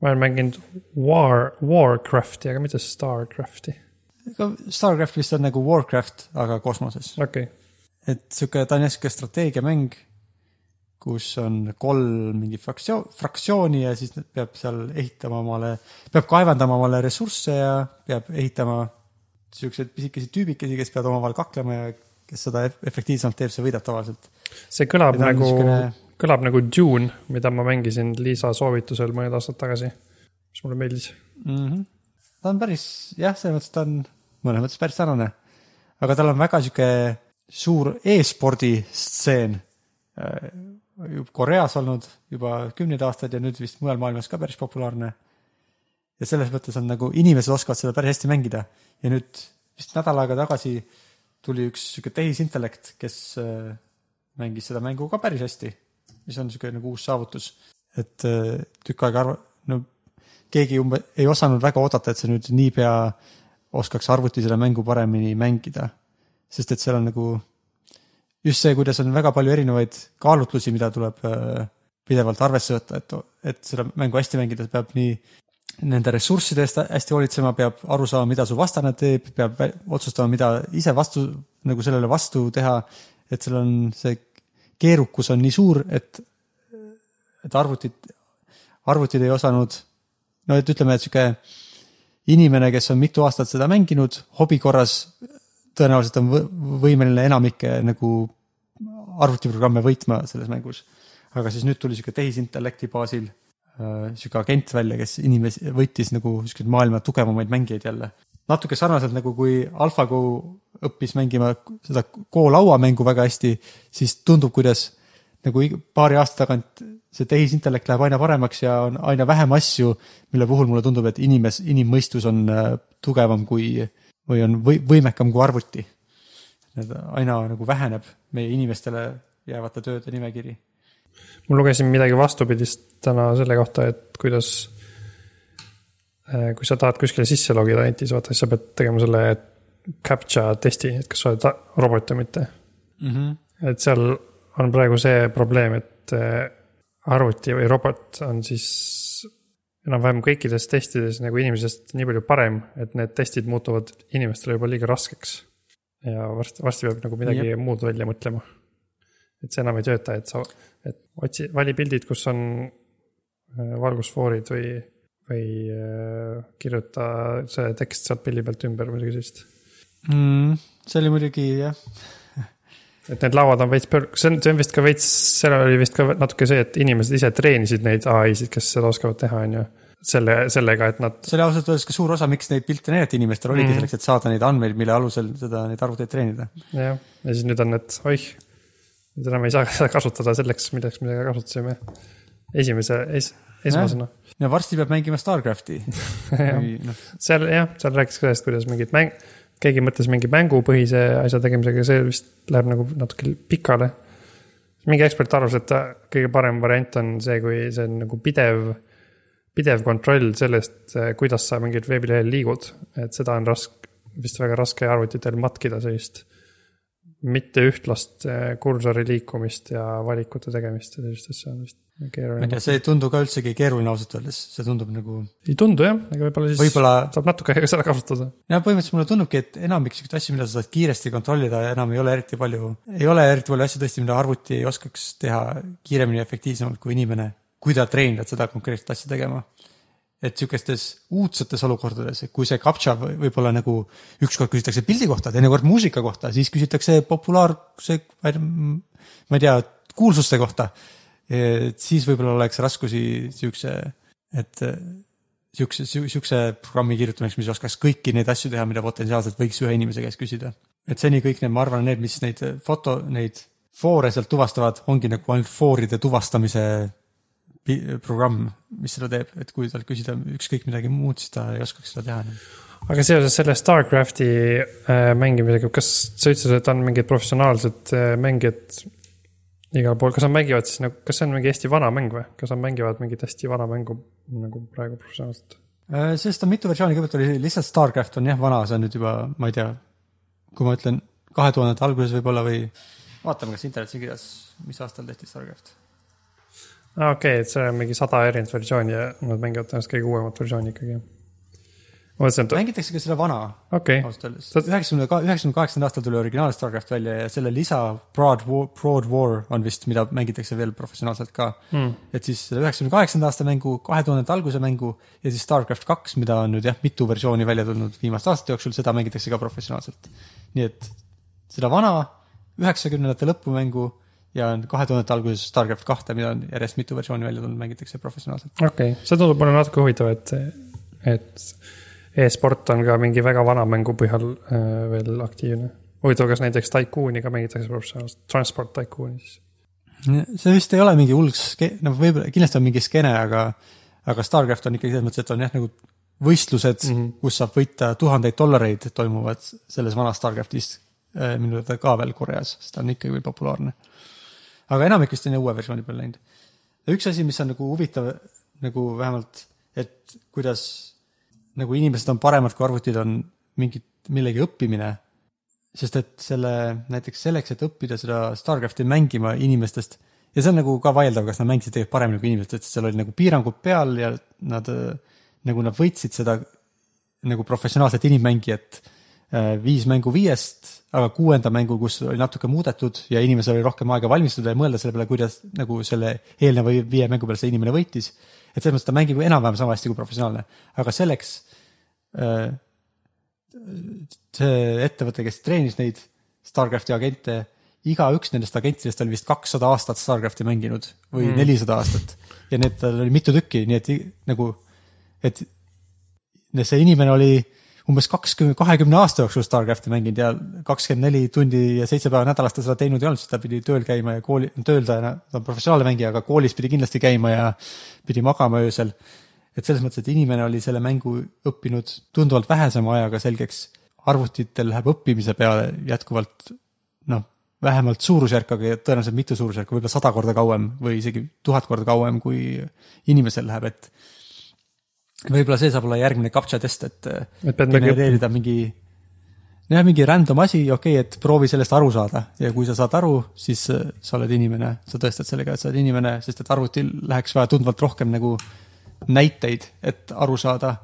ma olen mänginud War, Warcrafti, aga mitte Starcrafti. ega Starcraft vist on nagu Warcraft, aga kosmoses. okei okay., et sihuke, ta on jah sihuke strateegiamäng, kus on kolm mingi fraktsioon, fraktsiooni ja siis peab seal ehitama omale, peab kaevandama omale ressursse ja peab ehitama siukseid pisikesi tüübikesi, kes peavad omavahel kaklema ja kes seda efektiivsemalt teeb, see võidab tavaliselt. see kõlab nagu niisugune-, kõlab nagu Dune, mida ma mängisin Liisa soovitusel mõned aastad tagasi, mis mulle meeldis. mm. -hmm. ta on päris, jah, selles mõttes ta on mõnes mõttes päris sarnane. aga tal on väga sihuke suur e-spordi stseen. Koreas olnud juba kümneid aastaid ja nüüd vist mujal maailmas ka päris populaarne. ja selles mõttes on nagu inimesed oskavad seda päris hästi mängida ja nüüd vist nädal aega tagasi tuli üks sihuke tehisintellekt, kes äh, mängis seda mängu ka päris hästi, mis on sihuke nagu uus saavutus. et äh, tükk aega arva-, no keegi umbe- ei osanud väga oodata, et see nüüd niipea oskaks arvuti seda mängu paremini mängida. sest et seal on nagu just see, kuidas on väga palju erinevaid kaalutlusi, mida tuleb äh, pidevalt arvesse võtta, et, et seda mängu hästi mängida, peab nii nende ressursside eest hästi hoolitsema, peab aru saama, mida su vastane teeb, peab otsustama, mida ise vastu, nagu sellele vastu teha. et seal on see keerukus on nii suur, et, et arvutid, arvutid ei osanud, no et ütleme, et sihuke inimene, kes on mitu aastat seda mänginud hobi korras, tõenäoliselt on võ- võimeline enamikke nagu arvutiprogramme võitma selles mängus. aga siis nüüd tuli sihuke tehisintellekti baasil äh, sihuke agent välja, kes inimesi, võitis nagu siukseid maailma tugevamaid mängijaid jälle. Natuke sarnaselt nagu kui AlphaGo õppis mängima seda Go lauamängu väga hästi, siis tundub, kuidas nagu paari aasta tagant see tehisintellekt läheb aina paremaks ja on aina vähem asju, mille puhul mulle tundub, et inimes, inimmõistus on äh, tugevam kui või on või, võimekam kui arvuti. et aina nagu väheneb meie inimestele jäävate tööde nimekiri. ma lugesin midagi vastupidist täna selle kohta, et kuidas, kui sa tahad kuskile sisse logida netis, vaata, siis sa pead tegema selle captcha testi, et kas sa oled robot või mitte. Mm -hmm. et seal on praegu see probleem, et eh, arvuti või robot on siis enam-vähem kõikides testides nagu inimesest nii palju parem, et need testid muutuvad inimestele juba liiga raskeks. ja varsti, varsti peab nagu midagi Jep. muud välja mõtlema. et see enam ei tööta, et sa, et otsi, vali pildid, kus on eh, valgusfoorid või, või eh, kirjuta see tekst sealt pildi pealt ümber või midagi sellist mm,. see oli muidugi jah, (laughs) et need lauad on veits pöör-, see on, see on vist ka veits, seal oli vist ka natuke see, et inimesed ise treenisid neid ai-sid, kes seda oskavad teha, on ju. selle, sellega, et nad, see oli ausalt öeldes ka suur osa, miks neid pilte näidati inimestele, oligi mm. selleks, et saada neid andmeid, mille alusel seda, neid arvuteid treenida. jah, ja siis nüüd on need, oih, nüüd enam ei saa (laughs) seda kasutada selleks, milleks me seda kasutasime. esimese es,, esmasena. ja varsti peab mängima Starcrafti. (laughs) noh, seal jah, seal rääkis ka sellest, kuidas mingid mäng, keegi mõtles mingi mängupõhise asja tegemisega, see vist läheb nagu natuke pikale. mingi ekspert arvas, et kõige parem variant on see, kui see on nagu pidev, pidev kontroll sellest, kuidas sa mingil veebilehel liigud, et seda on raske, vist väga raske arvutitel matkida sellist mitte ühtlast äh, kursori liikumist ja valikute tegemist ja sellist asja on vist ma ei keeruline tea,. see ei tundu ka üldsegi keeruline ausalt öeldes, see tundub nagu, ei tundu jah, aga võib-olla siis võib-olla saab natuke aega seda kasutada. ja põhimõtteliselt mulle tundubki, et enamik siukseid asju, mida sa saad kiiresti kontrollida, enam ei ole eriti palju, ei ole eriti palju asju tõesti, mida arvuti oskaks teha kiiremini ja efektiivsemalt kui inimene, kui ta treenib seda konkreetset asja tegema. Et sihukestes uudsetes olukordades, kui see captcha või- võib-olla nagu ükskord küsitakse pildi kohta, teinekord muusika kohta, siis küsitakse populaarse, ma ei tea, kuulsuste kohta. et siis võib-olla oleks raskusi siukse, et siukse, siukse programmi kirjutamiseks, mis oskaks kõiki neid asju teha, mida potentsiaalselt võiks ühe inimese käest küsida. et seni kõik need, ma arvan, need, mis neid foto, neid foore sealt tuvastavad, ongi nagu ainult fooride tuvastamise programm, mis seda teeb, et kui talt küsida ükskõik midagi muud, siis ta ei oskaks seda teha aga seoses selle Starcrafti äh, mängimisega, kas sa ütlesid, et on mingid professionaalsed äh, mängijad igal pool, kas nad mängivad siis nagu, kas see on mingi hästi vana mäng või, kas nad mängivad mingit hästi vana mängu nagu praegu professionaalselt? sest on mitu versiooni, kõigepealt oli lihtsalt Starcraft on jah vana, see on nüüd juba, ma ei tea, kui ma ütlen kahe tuhandete alguses võib-olla või vaatame, kas internetis on kirjas, mis aastal tehti Starcraft. aa, okei, et see on mingi sada erinevat versiooni ja nad mängivad tõenäoliselt kõige uuemat versiooni ikkagi. et mängitakse ka seda vana okay., ausalt öeldes. Sa- üheksakümne, üheksakümne kaheksandal aastal tuli originaal Starcraft välja ja selle lisa Broad War, Broad War on vist, mida mängitakse veel professionaalselt ka Hmm. et siis selle üheksakümne kaheksanda aasta mängu, kahe tuhandete alguse mängu ja siis Starcraft kaks, mida on nüüd jah, mitu versiooni välja tulnud viimaste aastate jooksul, seda mängitakse ka professionaalselt. nii et seda vana üheksakümnendate lõpu mängu ja kahe tuhandete alguses Starcraft kahte, mida on järjest mitu versiooni välja tulnud, mängitakse professionaalselt. okei okay., see tundub mulle natuke huvitav, et, et e-sport on ka mingi väga vana mängu põhjal äh, veel aktiivne. huvitav, kas näiteks Tycoon'i ka mängitakse professionaalselt, Transport Tycoon'i siis. see vist ei ole mingi hull ske-, no võib-olla, kindlasti on mingi skeene, aga, aga Starcraft on ikkagi selles mõttes, et on jah, nagu võistlused mm. -hmm. kus saab võita tuhandeid dollareid, toimuvad selles vanas Starcraftis, minu teada ka veel Koreas, sest ta on ikkagi populaarne. Aga enamik vist on uue versiooni peale läinud. üks asi, mis on nagu huvitav nagu vähemalt, et kuidas nagu inimesed on paremad kui arvutid, on mingi millegi õppimine sest et selle, näiteks selleks, et õppida seda Starcrafti mängima inimestest ja see on nagu ka vaieldav, kas nad mängisid tegelikult paremini kui inimesed, sest seal oli nagu piirangud peal ja nad äh, nagu nad võitsid seda nagu professionaalset inimmängijat viis mängu viiest, aga kuuenda mängu, kus oli natuke muudetud ja inimesel oli rohkem aega valmistuda ja mõelda selle peale, kuidas nagu selle eelneva viie mängu peale see inimene võitis. et selles mõttes ta mängib enam-vähem sama hästi kui professionaalne, aga selleks äh, see ettevõte, kes treenis neid Starcrafti agente, igaüks nendest agentidest oli vist kakssada aastat Starcrafti mänginud või nelisada mm. aastat ja need tal oli mitu tükki, nii et nagu, et see inimene oli umbes kakskümmend, kahekümne aasta jooksul Starcrafti mänginud ja kakskümmend neli tundi ja seitse päeva nädalas ta seda teinud ei olnud, sest ta pidi tööl käima ja kooli, tööl ta, ta on professionaalne mängija, aga koolis pidi kindlasti käima ja pidi magama öösel et selles mõttes, et inimene oli selle mängu õppinud tunduvalt vähesema ajaga selgeks. arvutitel läheb õppimise peale jätkuvalt noh, vähemalt suurusjärk, aga tõenäoliselt mitu suurusjärku, võib-olla sada korda kauem või isegi tuhat korda kauem, kui inimesel läheb, et võib-olla see saab olla järgmine captcha test, et Et midagi genereerida mingi jah, mingi random asi, okei okay,, et proovi sellest aru saada ja kui sa saad aru, siis äh, sa oled inimene, sa tõestad sellega, et sa oled inimene, sest et arvutil läheks vaja tunduvalt rohkem nagu näiteid, et aru saada,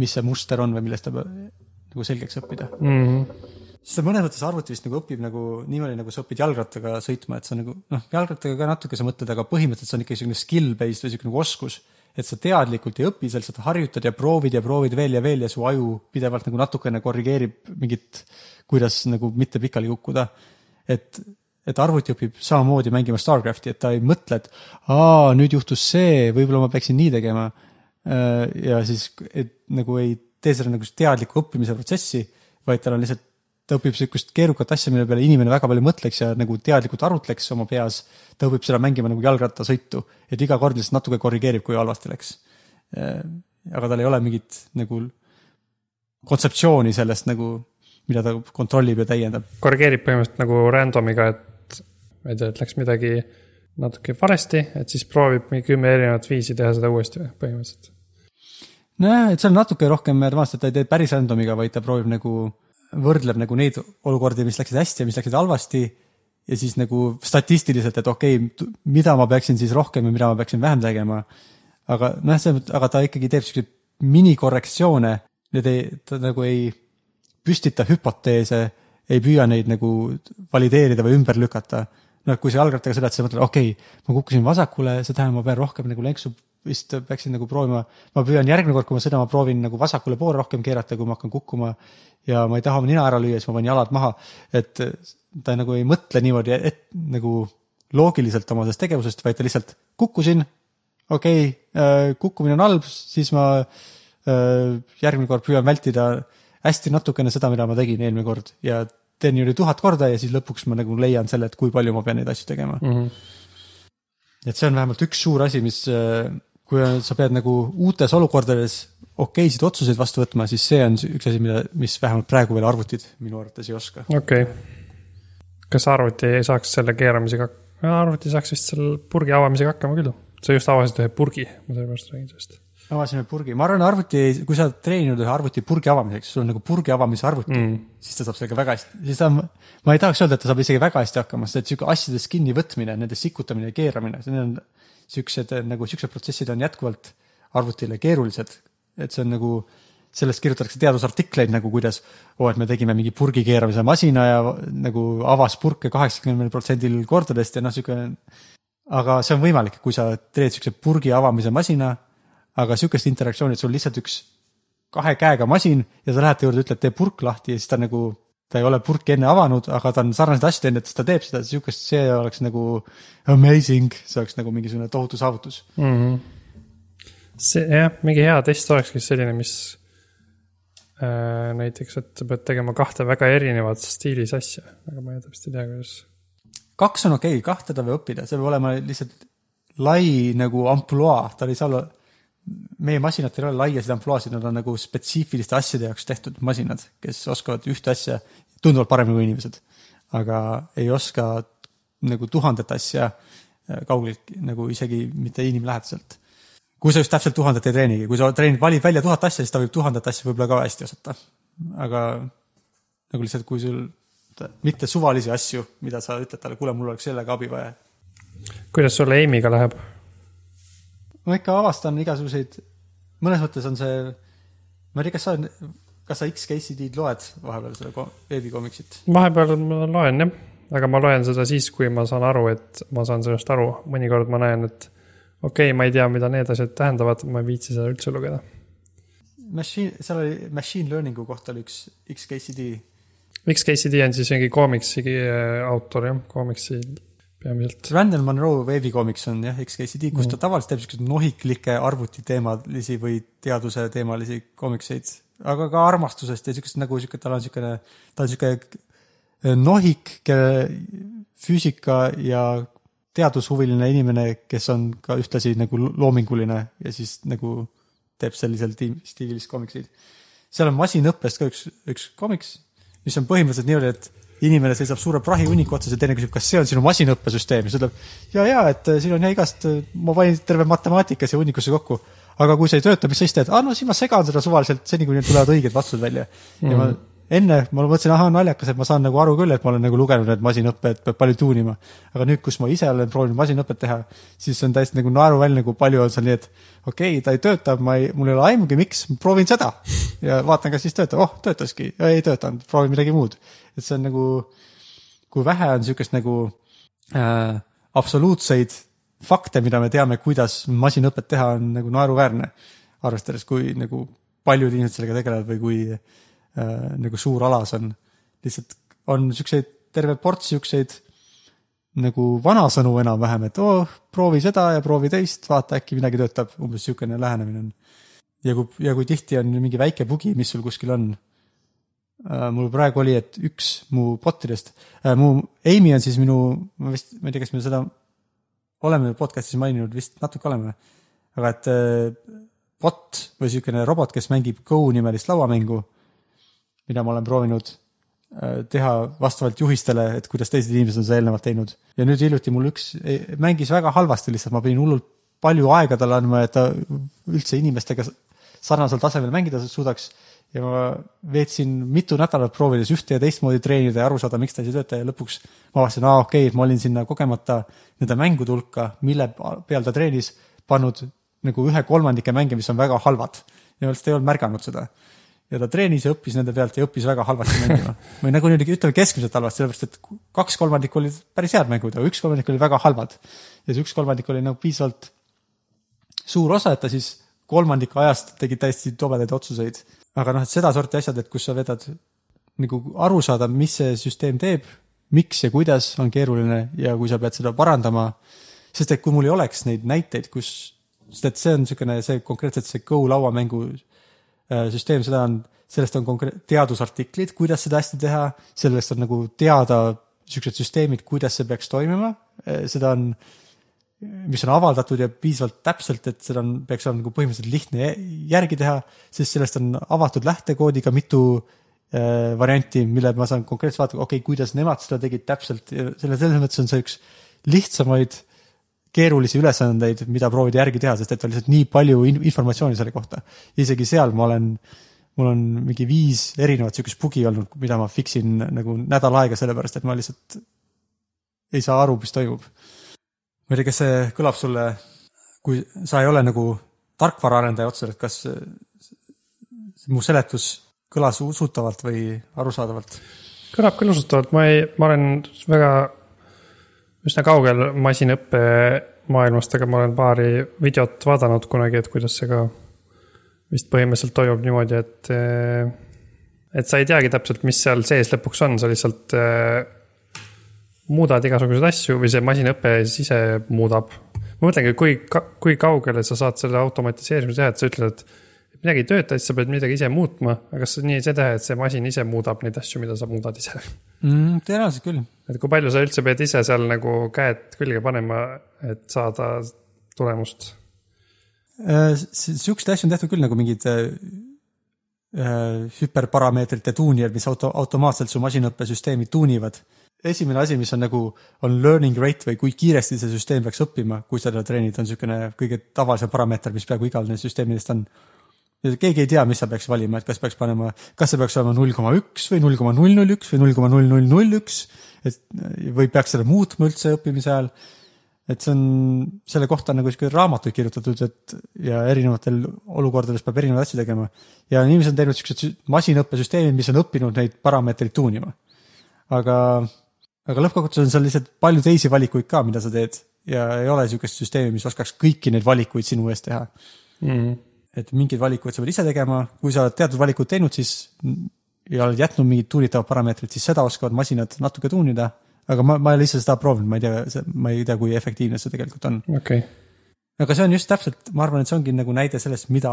mis see muster on või millest ta peab nagu selgeks õppida. mm. -hmm. sest mõnes mõttes arvuti vist nagu õpib nagu niimoodi, nagu sa õpid jalgrattaga sõitma, et sa nagu noh, jalgrattaga ka natuke sa mõtled, aga põhimõtteliselt see on ikkagi selline skill based või sihuke nagu oskus. Et sa teadlikult ei õpi, sa lihtsalt harjutad ja proovid ja proovid veel ja veel ja su aju pidevalt nagu natukene korrigeerib mingit, kuidas nagu mitte pikali kukkuda. et, et arvuti õpib samamoodi mängima Starcrafti, et ta ei mõtle, et aa, nüüd juhtus see, võib-olla ma peaksin nii tegema. ja siis, et nagu ei tee seda nagu teadliku õppimise protsessi, vaid tal on lihtsalt, ta õpib sihukest keerukat asja, mille peale inimene väga palju mõtleks ja nagu teadlikult arutleks oma peas. ta õpib seda mängima nagu jalgrattasõitu, et iga kord lihtsalt natuke korrigeerib, kui halvasti läks. aga tal ei ole mingit nagu kontseptsiooni sellest nagu, mida ta kontrollib ja täiendab. korrigeerib põhimõtteliselt nagu random'iga, et ma ei tea, et läks midagi natuke valesti, et siis proovib mingi kümme erinevat viisi teha seda uuesti või põhimõtteliselt. nojah, et see on natuke rohkem advanced, et ta ei tee päris random'iga, vaid ta proovib nagu võrdleb nagu neid olukordi, mis läksid hästi ja mis läksid halvasti ja siis nagu statistiliselt, et okei okay,, mida ma peaksin siis rohkem ja mida ma peaksin vähem tegema. aga noh, see, aga ta ikkagi teeb siukseid minikorrektsioone, need ei, ta nagu ei püstita hüpoteese, ei püüa neid nagu valideerida või ümber lükata. noh, kui sa jalgrattaga sõidad, siis sa mõtled, okei okay,, ma kukkusin vasakule, see tähendab, ma pean rohkem nagu lenksu vist peaksin nagu proovima, ma püüan järgmine kord, kui ma sõidan, ma proovin nagu vasakule poole rohkem keerata, kui ma hakkan kukkuma. Ja ma ei taha oma nina ära lüüa, siis ma panen jalad maha, et ta nagu ei mõtle niimoodi, et nagu loogiliselt oma sellest tegevusest, vaid ta lihtsalt kukkusin, okei okay,, kukkumine on halb, siis ma äh, järgmine kord püüan vältida hästi natukene seda, mida ma tegin eelmine kord. Ja teen niimoodi tuhat korda ja siis lõpuks ma nagu leian selle, et kui palju ma pean neid asju tegema. Mm. -hmm. et see on vähemalt üks suur asi, mis, kui sa pead nagu uutes olukordades okeisid otsuseid vastu võtma, siis see on üks asi, mida, mis vähemalt praegu veel arvutid minu arvates ei oska. okei okay.. kas arvuti ei saaks selle keeramisega, arvuti saaks vist selle purgi avamisega hakkama küll. sa just avasid ühe purgi, ma sellepärast räägin sellest avasime purgi, ma arvan, arvuti, kui sa oled treeninud ühe arvuti purgi avamiseks, sul on nagu purgi avamise arvuti mm., siis ta saab sellega väga hästi, siis ta, ma ei tahaks öelda, et ta saab isegi väga hästi hakkama, sest sihuke asjadest kinnivõtmine, nende sikutamine ja keeramine, need on siuksed nagu siuksed protsessid on jätkuvalt arvutile keerulised. et see on nagu, sellest kirjutatakse teadusartikleid nagu kuidas, oo, et me tegime mingi purgi keeramise masina ja nagu avas purke kaheksakümnel protsendil kordadest ja noh, sihuke. aga see on võimalik, kui sa teed siukse purgi avamise masina aga sihukest interaktsiooni, et sul lihtsalt üks kahe käega masin ja sa lähed ta juurde, ütled, tee purk lahti ja siis ta nagu, ta ei ole purki enne avanud, aga ta on sarnaseid asju teinud, et ta teeb seda, sihukest, see oleks nagu amazing, see oleks nagu mingisugune tohutu saavutus. mm. -hmm. see jah, mingi hea test olekski selline, mis äh, näiteks, et sa pead tegema kahte väga erinevat stiilis asja, aga ma ei täpselt ei tea, kuidas. kaks on okei okay,, kahte ta võib õppida, see peab olema lihtsalt lai nagu ampluaa, tal ei saa olla, meie masinatel ei ole laiasid ampluaasid, nad on nagu spetsiifiliste asjade jaoks tehtud masinad, kes oskavad ühte asja tunduvalt paremini kui inimesed. aga ei oska nagu tuhandet asja äh, kaugelt nagu isegi mitte inimlähedaselt. kui sa just täpselt tuhandet ei treenigi, kui sa treenid, valid välja tuhat asja, siis ta võib tuhandet asja võib-olla ka hästi osata. aga nagu lihtsalt, kui sul mitte suvalisi asju, mida sa ütled talle, kuule, mul oleks sellega abi vaja kuidas sul Amy'ga läheb? Ma ikka avastan igasuguseid, mõnes mõttes on see, ma ei tea, kas sa, kas sa X-KCD-d loed vahepeal seda ko- veebikomiksit? vahepeal ma loen jah, aga ma loen seda siis, kui ma saan aru, et ma saan sellest aru, mõnikord ma näen, et okei okay,, ma ei tea, mida need asjad tähendavad, ma ei viitsi seda üldse lugeda. Machine, seal oli machine learning'u kohta oli üks X-KCD, XKCD on siis mingi koomiksi äh, autor jah, koomiksi peamiselt. Randall Monroe veebikomiks on jah, X-KCD, kus ta tavaliselt teeb siukseid nohiklikke arvutiteemalisi või teaduse teemalisi komikseid, aga ka armastusest ja siukest nagu siuke, tal on siukene, ta on siuke nohik, kelle füüsika ja teadushuviline inimene, kes on ka ühtlasi nagu loominguline ja siis nagu teeb sellisel stiilis komikseid. seal on masinõppest ka üks, üks komiks, mis on põhimõtteliselt niimoodi, et inimene seisab suure prahihunniku otsas ja teine küsib, kas see on sinu masinõppesüsteem ja siis ütleb. ja, ja, et siin on ja igast, ma panin terve matemaatika siia hunnikusse kokku. aga kui see ei tööta, mis sa siis teed? aa, no siis ma segan seda suvaliselt seni, kuni tulevad õiged vastused välja mm.. ja ma enne ma mõtlesin, ahah, naljakas, et ma saan nagu aru küll, et ma olen nagu lugenud, et masinõppe, et peab palju tuunima. aga nüüd, kus ma ise olen proovinud masinõpet teha, siis on täiesti nagu naeruväline, kui palju on seal nii, et okei okay,, ta ei tööta, ma ei, mul ei ole aimugi, miks, proovin seda ja vaatan, kas siis töötab, oh, töötaski, ei töötanud, proovin midagi muud. et see on nagu, kui vähe on niisugust nagu äh, absoluutseid fakte, mida me teame, kuidas masinõpet teha, on nagu naeruväärne. arvestades, kui nagu paljud inimesed sellega tegelevad või kui äh, nagu suur ala see on. lihtsalt on siukseid terve ports siukseid nagu vanasõnu enam-vähem, et oo oh,, proovi seda ja proovi teist, vaata äkki midagi töötab, umbes siukene lähenemine on. ja kui, ja kui tihti on mingi väike bugi, mis sul kuskil on äh,. mul praegu oli, et üks mu botidest äh,, mu Amy on siis minu, ma vist, ma ei tea, kas me seda oleme podcast'is maininud, vist natuke oleme. aga et äh, bot või siukene robot, kes mängib Go nimelist lauamängu, mida ma olen proovinud äh, teha vastavalt juhistele, et kuidas teised inimesed on seda eelnevalt teinud. ja nüüd hiljuti mul üks mängis väga halvasti lihtsalt, ma pidin hullult palju aega talle andma, et ta üldse inimestega sarnasel tasemel mängida suudaks. ja ma veetsin mitu nädalat proovides ühte ja teistmoodi treenida ja aru saada, miks ta ei tööta ja lõpuks ma avastasin, aa okei okay,, et ma olin sinna kogemata nende mängude hulka, mille peal ta treenis, pannud nagu ühe kolmandike mänge, mis on väga halvad ja ma lihtsalt ei olnud märganud seda ja ta treenis ja õppis nende pealt ja õppis väga halvasti mängima. (laughs) või nagu niimoodi ütleme keskmiselt halvasti, sellepärast et kaks kolmandikku olid päris head mängud, aga üks kolmandik oli väga halvad. ja see üks kolmandik oli nagu piisavalt suur osa, et ta siis kolmandiku ajast tegi täiesti tobedaid otsuseid. aga noh, et sedasorti asjad, et kus sa vedad nagu aru saada, mis see süsteem teeb, miks ja kuidas on keeruline ja kui sa pead seda parandama, sest et kui mul ei oleks neid näiteid, kus, sest et see on niisugune, see konkreetselt see Go lauamängu süsteem, seda on, sellest on konkreet-, teadusartiklid, kuidas seda hästi teha, sellest on nagu teada niisugused süsteemid, kuidas see peaks toimima, seda on, mis on avaldatud ja piisavalt täpselt, et seda on, peaks olema nagu põhimõtteliselt lihtne jä- järgi teha, sest sellest on avatud lähtekoodiga mitu äh, varianti, mille ma saan konkreetselt vaadata, okei okay,, kuidas nemad seda tegid täpselt selle, selles mõttes on see üks lihtsamaid keerulisi ülesandeid, mida proovida järgi teha, sest et on lihtsalt nii palju in informatsiooni selle kohta. isegi seal ma olen, mul on mingi viis erinevat sihukest bugi olnud, mida ma fix in nagu nädal aega, sellepärast et ma lihtsalt ei saa aru, mis toimub. ma ei tea, kas see kõlab sulle, kui sa ei ole nagu tarkvaraarendaja otseselt, kas mu seletus kõlas usutavalt või arusaadavalt? kõlab küll usutavalt, ma ei, ma olen väga üsna kaugel masinõppe maailmast, aga ma olen paari videot vaadanud kunagi, et kuidas see ka vist põhimõtteliselt toimub niimoodi, et, et sa ei teagi täpselt, mis seal sees lõpuks on, sa lihtsalt äh, muudad igasuguseid asju või see masinõpe siis ise muudab. ma mõtlengi, kui, kui kaugele sa saad selle automatiseerimise teha, et sa ütled, et midagi ei tööta, siis sa pead midagi ise muutma, aga kas nii ei saa teha, et see masin ise muudab neid asju, mida sa muudad ise? mm,. tõenäoliselt küll. et kui palju sa üldse pead ise seal nagu käed külge panema, et saada tulemust? Äh, Siukseid asju on tehtud küll nagu mingid äh, äh, hüperparameetrite tuunijad, mis auto, automaatselt su masinõppesüsteemi tuunivad. esimene asi, mis on nagu, on learning rate või kui kiiresti see süsteem peaks õppima, kui sa teda treenid, on niisugune kõige tavalisem parameeter, mis peaaegu igal neist süsteemidest on. Keegi ei tea, mis sa peaks valima, et kas peaks panema, kas see peaks olema null koma üks või null koma null null üks või null koma null null null üks, et või peaks seda muutma üldse õppimise ajal et see on, selle kohta on nagu sihuke raamatuid kirjutatud, et ja erinevatel olukordades peab erinevaid asju tegema. ja inimesed on teinud siuksed sü- masinõppesüsteemid, mis on õppinud neid parameetreid tuunima. aga, aga lõppkokkuvõttes on seal lihtsalt palju teisi valikuid ka, mida sa teed ja ei ole sihukest süsteemi, mis oskaks kõiki neid valikuid sinu eest teha. Mm. Et mingeid valikuid sa pead ise tegema, kui sa oled teatud valikud teinud, siis ja oled jätnud mingid tuunitavad parameetrid, siis seda oskavad masinad natuke tuunida. aga ma, ma ei ole ise seda proovinud, ma ei tea, ma ei tea, kui efektiivne see tegelikult on. okei okay., aga see on just täpselt, ma arvan, et see ongi nagu näide sellest, mida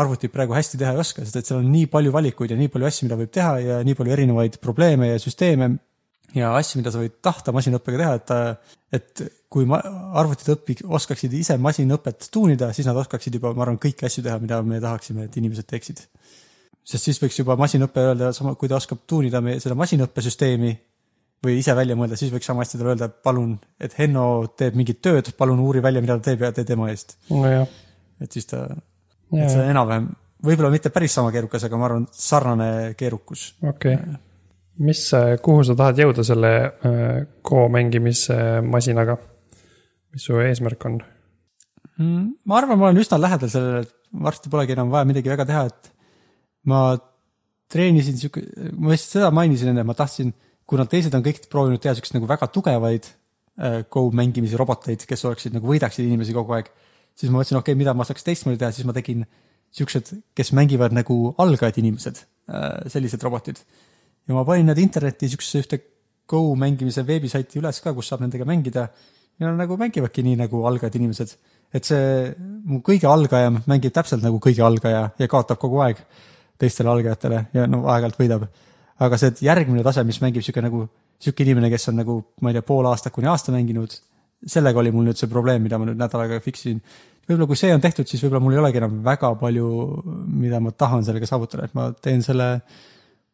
arvutid praegu hästi teha ei oska, sest et seal on nii palju valikuid ja nii palju asju, mida võib teha ja nii palju erinevaid probleeme ja süsteeme ja asju, mida sa võid tahta masinõppega teha, et et kui ma arvutid õpi-, oskaksid ise masinõpet tuunida, siis nad oskaksid juba, ma arvan, kõiki asju teha, mida me tahaksime, et inimesed teeksid. sest siis võiks juba masinõpe öelda sama, kui ta oskab tuunida meie seda masinõppesüsteemi või ise välja mõelda, siis võiks sama hästi talle öelda, palun, et Henno teeb mingit tööd, palun uuri välja, mida ta teeb ja tee tema eest. nojah, et siis ta, et see on enam-vähem, võib-olla mitte päris sama keerukas, aga ma arvan, sarnane keerukus. okei okay.. mis, kuhu sa tahad jõuda selle äh, Go mängimise masinaga? Mis su eesmärk on? Mm, ma arvan, ma olen üsna lähedal sellele, et varsti polegi enam vaja midagi väga teha, et ma treenisin sihuke, ma vist seda mainisin enne, ma tahtsin, kuna teised on kõik proovinud teha siukseid nagu väga tugevaid äh, Go mängimise roboteid, kes oleksid nagu võidaksid inimesi kogu aeg, siis ma mõtlesin, okei okay,, mida ma saaks teistmoodi teha, siis ma tegin siuksed, kes mängivad nagu algajad inimesed, sellised robotid. ja ma panin nad internetti siuksesse ühte Go mängimise veebisaiti üles ka, kus saab nendega mängida ja nad nagu mängivadki nii nagu algajad inimesed. et see mu kõige algajam mängib täpselt nagu kõige algaja ja kaotab kogu aeg teistele algajatele ja no aeg-ajalt võidab. aga see järgmine tase, mis mängib sihuke nagu, sihuke inimene, kes on nagu, ma ei tea, pool aastat kuni aasta mänginud, sellega oli mul nüüd see probleem, mida ma nüüd nädal aega fix isin. võib-olla kui see on tehtud, siis võib-olla mul ei olegi enam väga palju, mida ma tahan sellega saavutada, et ma teen selle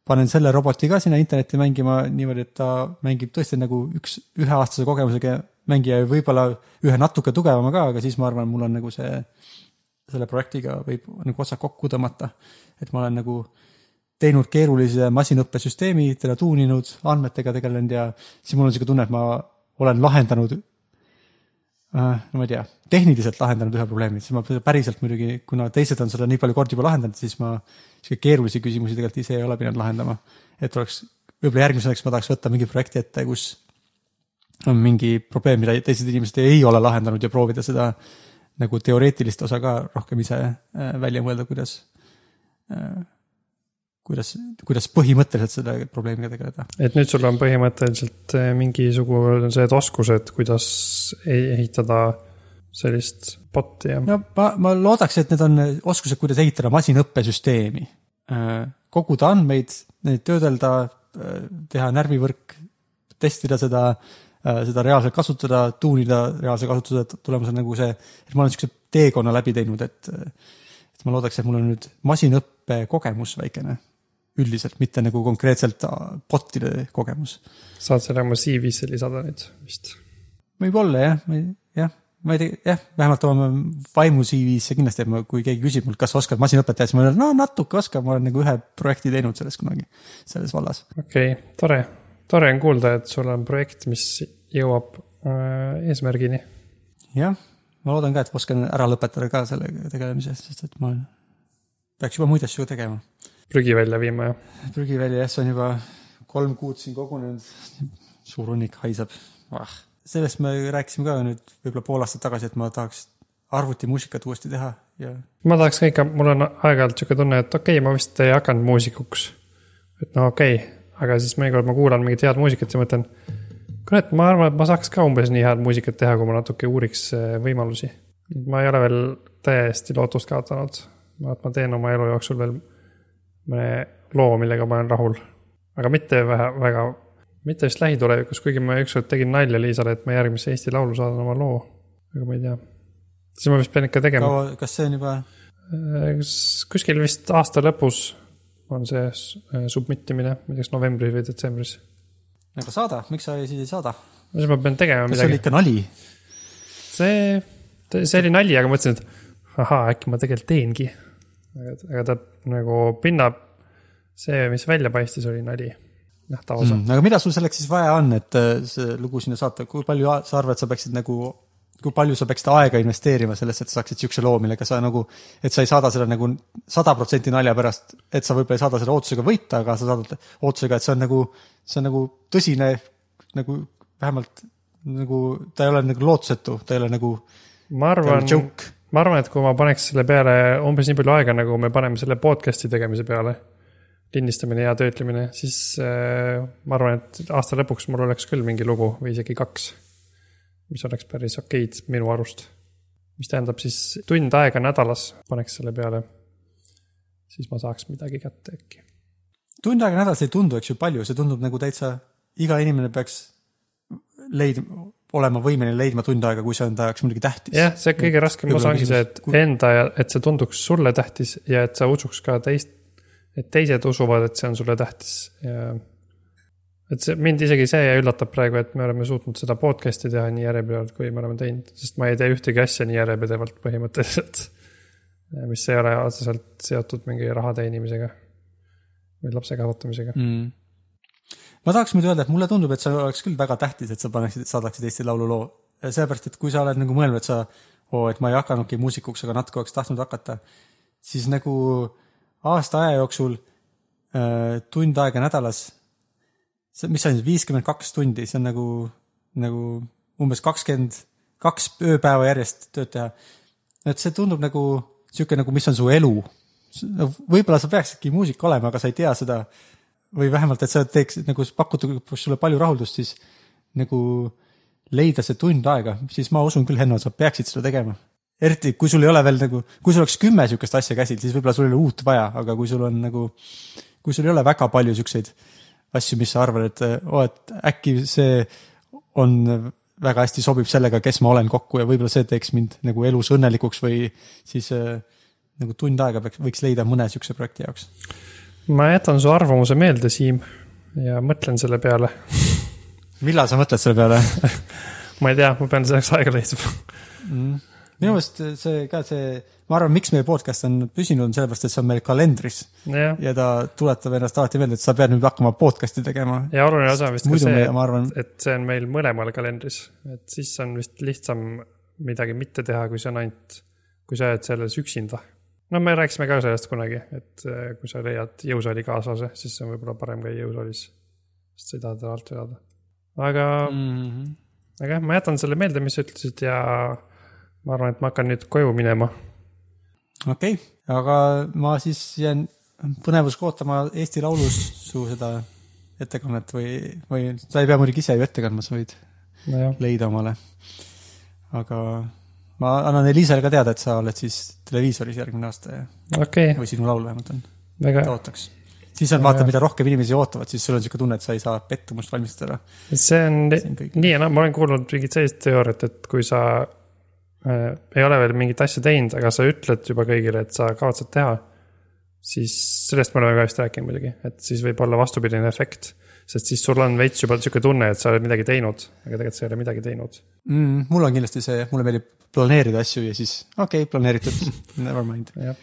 panen selle roboti ka sinna internetti mängima niimoodi, et ta mängib tõesti nagu üks üheaastase kogemusega mängija ja võib-olla ühe natuke tugevama ka, aga siis ma arvan, mul on nagu see selle projektiga võib nagu otsad kokku tõmmata. et ma olen nagu teinud keerulise masinõppesüsteemi, teda tuuninud, andmetega tegelenud ja siis mul on sihuke tunne, et ma olen lahendanud no ma ei tea, tehniliselt lahendanud ühe probleemi, siis ma päriselt muidugi, kuna teised on seda nii palju kordi juba lahendanud, siis ma sihuke keerulisi küsimusi tegelikult ise ei ole pidanud lahendama. et oleks, võib-olla järgmiseks ma tahaks võtta mingi projekti ette, kus on mingi probleem, mida teised inimesed ei ole lahendanud ja proovida seda nagu teoreetilist osa ka rohkem ise äh, välja mõelda, kuidas, kuidas, kuidas põhimõtteliselt selle probleemiga tegeleda. et nüüd sul on põhimõtteliselt äh, mingisugused oskused, kuidas e-, ehitada sellist bot'i ja. no ma, ma loodaks, et need on oskused, kuidas ehitada masinõppesüsteemi. koguda andmeid, neid töödelda, teha närvivõrk, testida seda Äh, seda reaalselt kasutada, tuunida reaalse kasutuse tulemusel nagu see, et ma olen niisuguse teekonna läbi teinud, et et ma loodaks, et mul on nüüd masinõppe kogemus väikene üldiselt, mitte nagu konkreetselt bot'ide kogemus. saad selle oma CV-sse lisada nüüd vist? võib-olla jah, ma ei, jah, ma ei tea, jah, vähemalt oma vaimu CV-sse kindlasti, et ma, kui keegi küsib mult, kas sa oskad masinõpet teha, siis ma ütlen, no natuke oskan, ma olen nagu ühe projekti teinud selles kunagi, selles vallas. okei okay,, tore, tore on kuulda, et sul on projekt, mis jõuab äh, eesmärgini. jah, ma loodan ka, et oskan ära lõpetada ka sellega tegelemise, sest et ma peaks juba muid asju tegema. Prügi välja viima, jah? prügi välja, jah, see on juba kolm kuud siin kogunenud. suur hunnik haiseb ah.. sellest me rääkisime ka nüüd võib-olla pool aastat tagasi, et ma tahaks arvutimuusikat uuesti teha ja. ma tahaks ka ikka, mul on aeg-ajalt sihuke tunne, et okei okay,, ma vist ei hakanud muusikuks. et no okei okay., aga siis mõnikord ma kuulan mingit head muusikat ja mõtlen kurat, ma arvan, et ma saaks ka umbes nii head muusikat teha, kui ma natuke uuriks äh, võimalusi. ma ei ole veel täiesti lootust kaotanud. ma, et ma teen oma elu jooksul veel loo, millega ma olen rahul. aga mitte vähe, väga, mitte vist lähitulevikus, kuigi ma ükskord tegin nalja Liisale, et ma järgmisse Eesti Laulu saadan oma loo. aga ma ei tea. siis ma vist pean ikka tegema. kas see on juba? Äh, kuskil vist aasta lõpus on see äh, submit imine, ma ei tea, kas novembris või detsembris aga saada, miks sa siis ei saada? no siis ma pean tegema kas midagi. see oli ikka nali? see, see oli nali, aga mõtlesin, et ahaa, äkki ma tegelikult teengi. Aga, aga ta nagu pinna, see, mis välja paistis, oli nali. nähtav osa mm,. aga mida sul selleks siis vaja on, et äh, see lugu sinna saata, kui palju sa arvad, sa peaksid nagu kui palju sa peaksid aega investeerima sellesse, et sa saaksid siukse loo, millega sa nagu, et sa ei saada seda nagu sada protsenti nalja pärast, et sa võib-olla ei saada selle ootusega võita, aga sa saadad ootusega, et see on nagu, see on nagu tõsine, nagu vähemalt nagu ta ei ole nagu lootusetu, ta ei ole nagu. ma arvan, ma arvan, et kui ma paneks selle peale umbes nii palju aega, nagu me paneme selle podcast'i tegemise peale, lindistamine ja töötlemine, siis äh, ma arvan, et aasta lõpuks mul oleks küll mingi lugu või isegi kaks mis oleks päris okeid minu arust. mis tähendab siis tund aega nädalas paneks selle peale, siis ma saaks midagi kätte äkki. tund aega nädalas ei tundu, eks ju, palju, see tundub nagu täitsa, iga inimene peaks leidma, olema võimeline leidma tund aega, kui see on ta jaoks muidugi tähtis. jah, see kõige raskem osa ongi see, et kui... enda, et see tunduks sulle tähtis ja et sa usuks ka teist, et teised usuvad, et see on sulle tähtis ja et see mind isegi see üllatab praegu, et me oleme suutnud seda podcast'i teha nii järjepidevalt, kui me oleme teinud, sest ma ei tee ühtegi asja nii järjepidevalt põhimõtteliselt. mis ei ole otseselt seotud mingi raha teenimisega või lapse kasvatamisega mm.. Ma tahaks muidu öelda, et mulle tundub, et see oleks küll väga tähtis, et sa paneksid, saadaksid Eesti Laulu loo. sellepärast, et kui sa oled nagu mõelnud, et sa, oo, et ma ei hakanudki muusikuks, aga natuke oleks tahtnud hakata, siis nagu aasta aja jooksul äh, tund aega nädalas mis see on siis, viiskümmend kaks tundi, see on nagu, nagu umbes kakskümmend kaks ööpäeva järjest tööd teha. et see tundub nagu sihuke nagu, mis on su elu. võib-olla sa peaksidki muusik olema, aga sa ei tea seda. Või vähemalt, et sa teeks nagu pakutud sulle palju rahuldust, siis nagu leida see tund aega, siis ma usun küll, Henno, sa peaksid seda tegema. eriti, kui sul ei ole veel nagu, kui sul oleks kümme sihukest asja käsil, siis võib-olla sul ei ole uut vaja, aga kui sul on nagu, kui sul ei ole väga palju siukseid asju, mis sa arvad, et oo et äkki see on väga hästi sobib sellega, kes ma olen kokku ja võib-olla see teeks mind nagu elus õnnelikuks või siis äh, nagu tund aega peaks, võiks leida mõne sihukese projekti jaoks. Ma jätan su arvamuse meelde, Siim, ja mõtlen selle peale. (laughs) Millal sa mõtled selle peale? (laughs) Ma ei tea, ma pean selleks aega leidma. Mm.. minu meelest see ka see, ma arvan, miks meie podcast on püsinud, on sellepärast, et see on meil kalendris. Jah, ja ta tuletab ennast alati meelde, et sa pead nüüd hakkama podcast'i tegema. ja oluline osa on vist ka see,, arvan, et see on meil mõlemal kalendris, et siis on vist lihtsam midagi mitte teha, kui see on ainult, kui sa oled selles üksinda. No me rääkisime ka sellest kunagi, et eh, kui sa leiad jõusaali kaaslase, siis see on võib-olla parem käia jõusaalis. sest sa ei taha teda alt vedada. aga mm., aga jah, ma jätan selle meelde, mis sa ütlesid ja ma arvan, et ma hakkan nüüd koju minema. okei okay., aga ma siis jään põnevusega ootama Eesti Laulus su seda ettekannet või, või sa ei pea muidugi ise ju ette kandma, sa võid nojah, leida omale. aga ma annan Elisale ka teada, et sa oled siis televiisoris järgmine aasta ja, okay,, või sinu laul vähemalt on, väga ta, ootaks. siis on vaata, mida rohkem inimesi ootavad, siis sul on niisugune tunne, et sa ei saa pettumust valmistada. see on nii ja naa, ma olen kuulnud mingit sellist teooriat, et kui sa äh, ei ole veel mingit asja teinud, aga sa ütled juba kõigile, et sa kavatsed teha, siis sellest me oleme ka vist rääkinud muidugi, et siis võib olla vastupidine efekt. Sest siis sul on veits juba niisugune tunne, et sa oled midagi teinud, aga tegelikult sa ei ole midagi teinud. mm,. mul on kindlasti see, mulle meeldib planeerida asju ja siis okei okay,, planeeritud, (laughs) never mind. jah,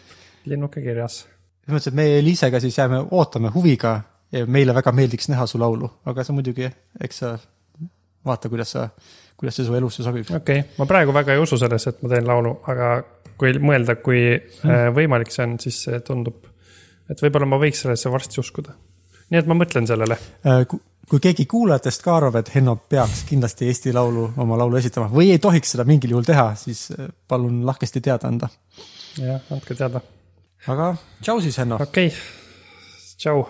linnuke kirjas. selles mõttes, et me Elisega siis jääme, ootame huviga ja meile väga meeldiks näha su laulu, aga sa muidugi, eks sa vaata, kuidas sa, kuidas see su elusse sobib. okei okay., ma praegu väga ei usu sellesse, et ma teen laulu, aga kui mõelda, kui äh, võimalik see on, siis see tundub, et võib-olla ma võiks sellesse varsti uskuda. Nii et ma mõtlen sellele. Äh, kui keegi kuulajatest ka arvab, et Henno peaks kindlasti Eesti Laulu, oma laulu esitama või ei tohiks seda mingil juhul teha, siis äh, palun lahkesti teada anda. jah, andke teada. aga tšau siis, Henno. okei okay., tšau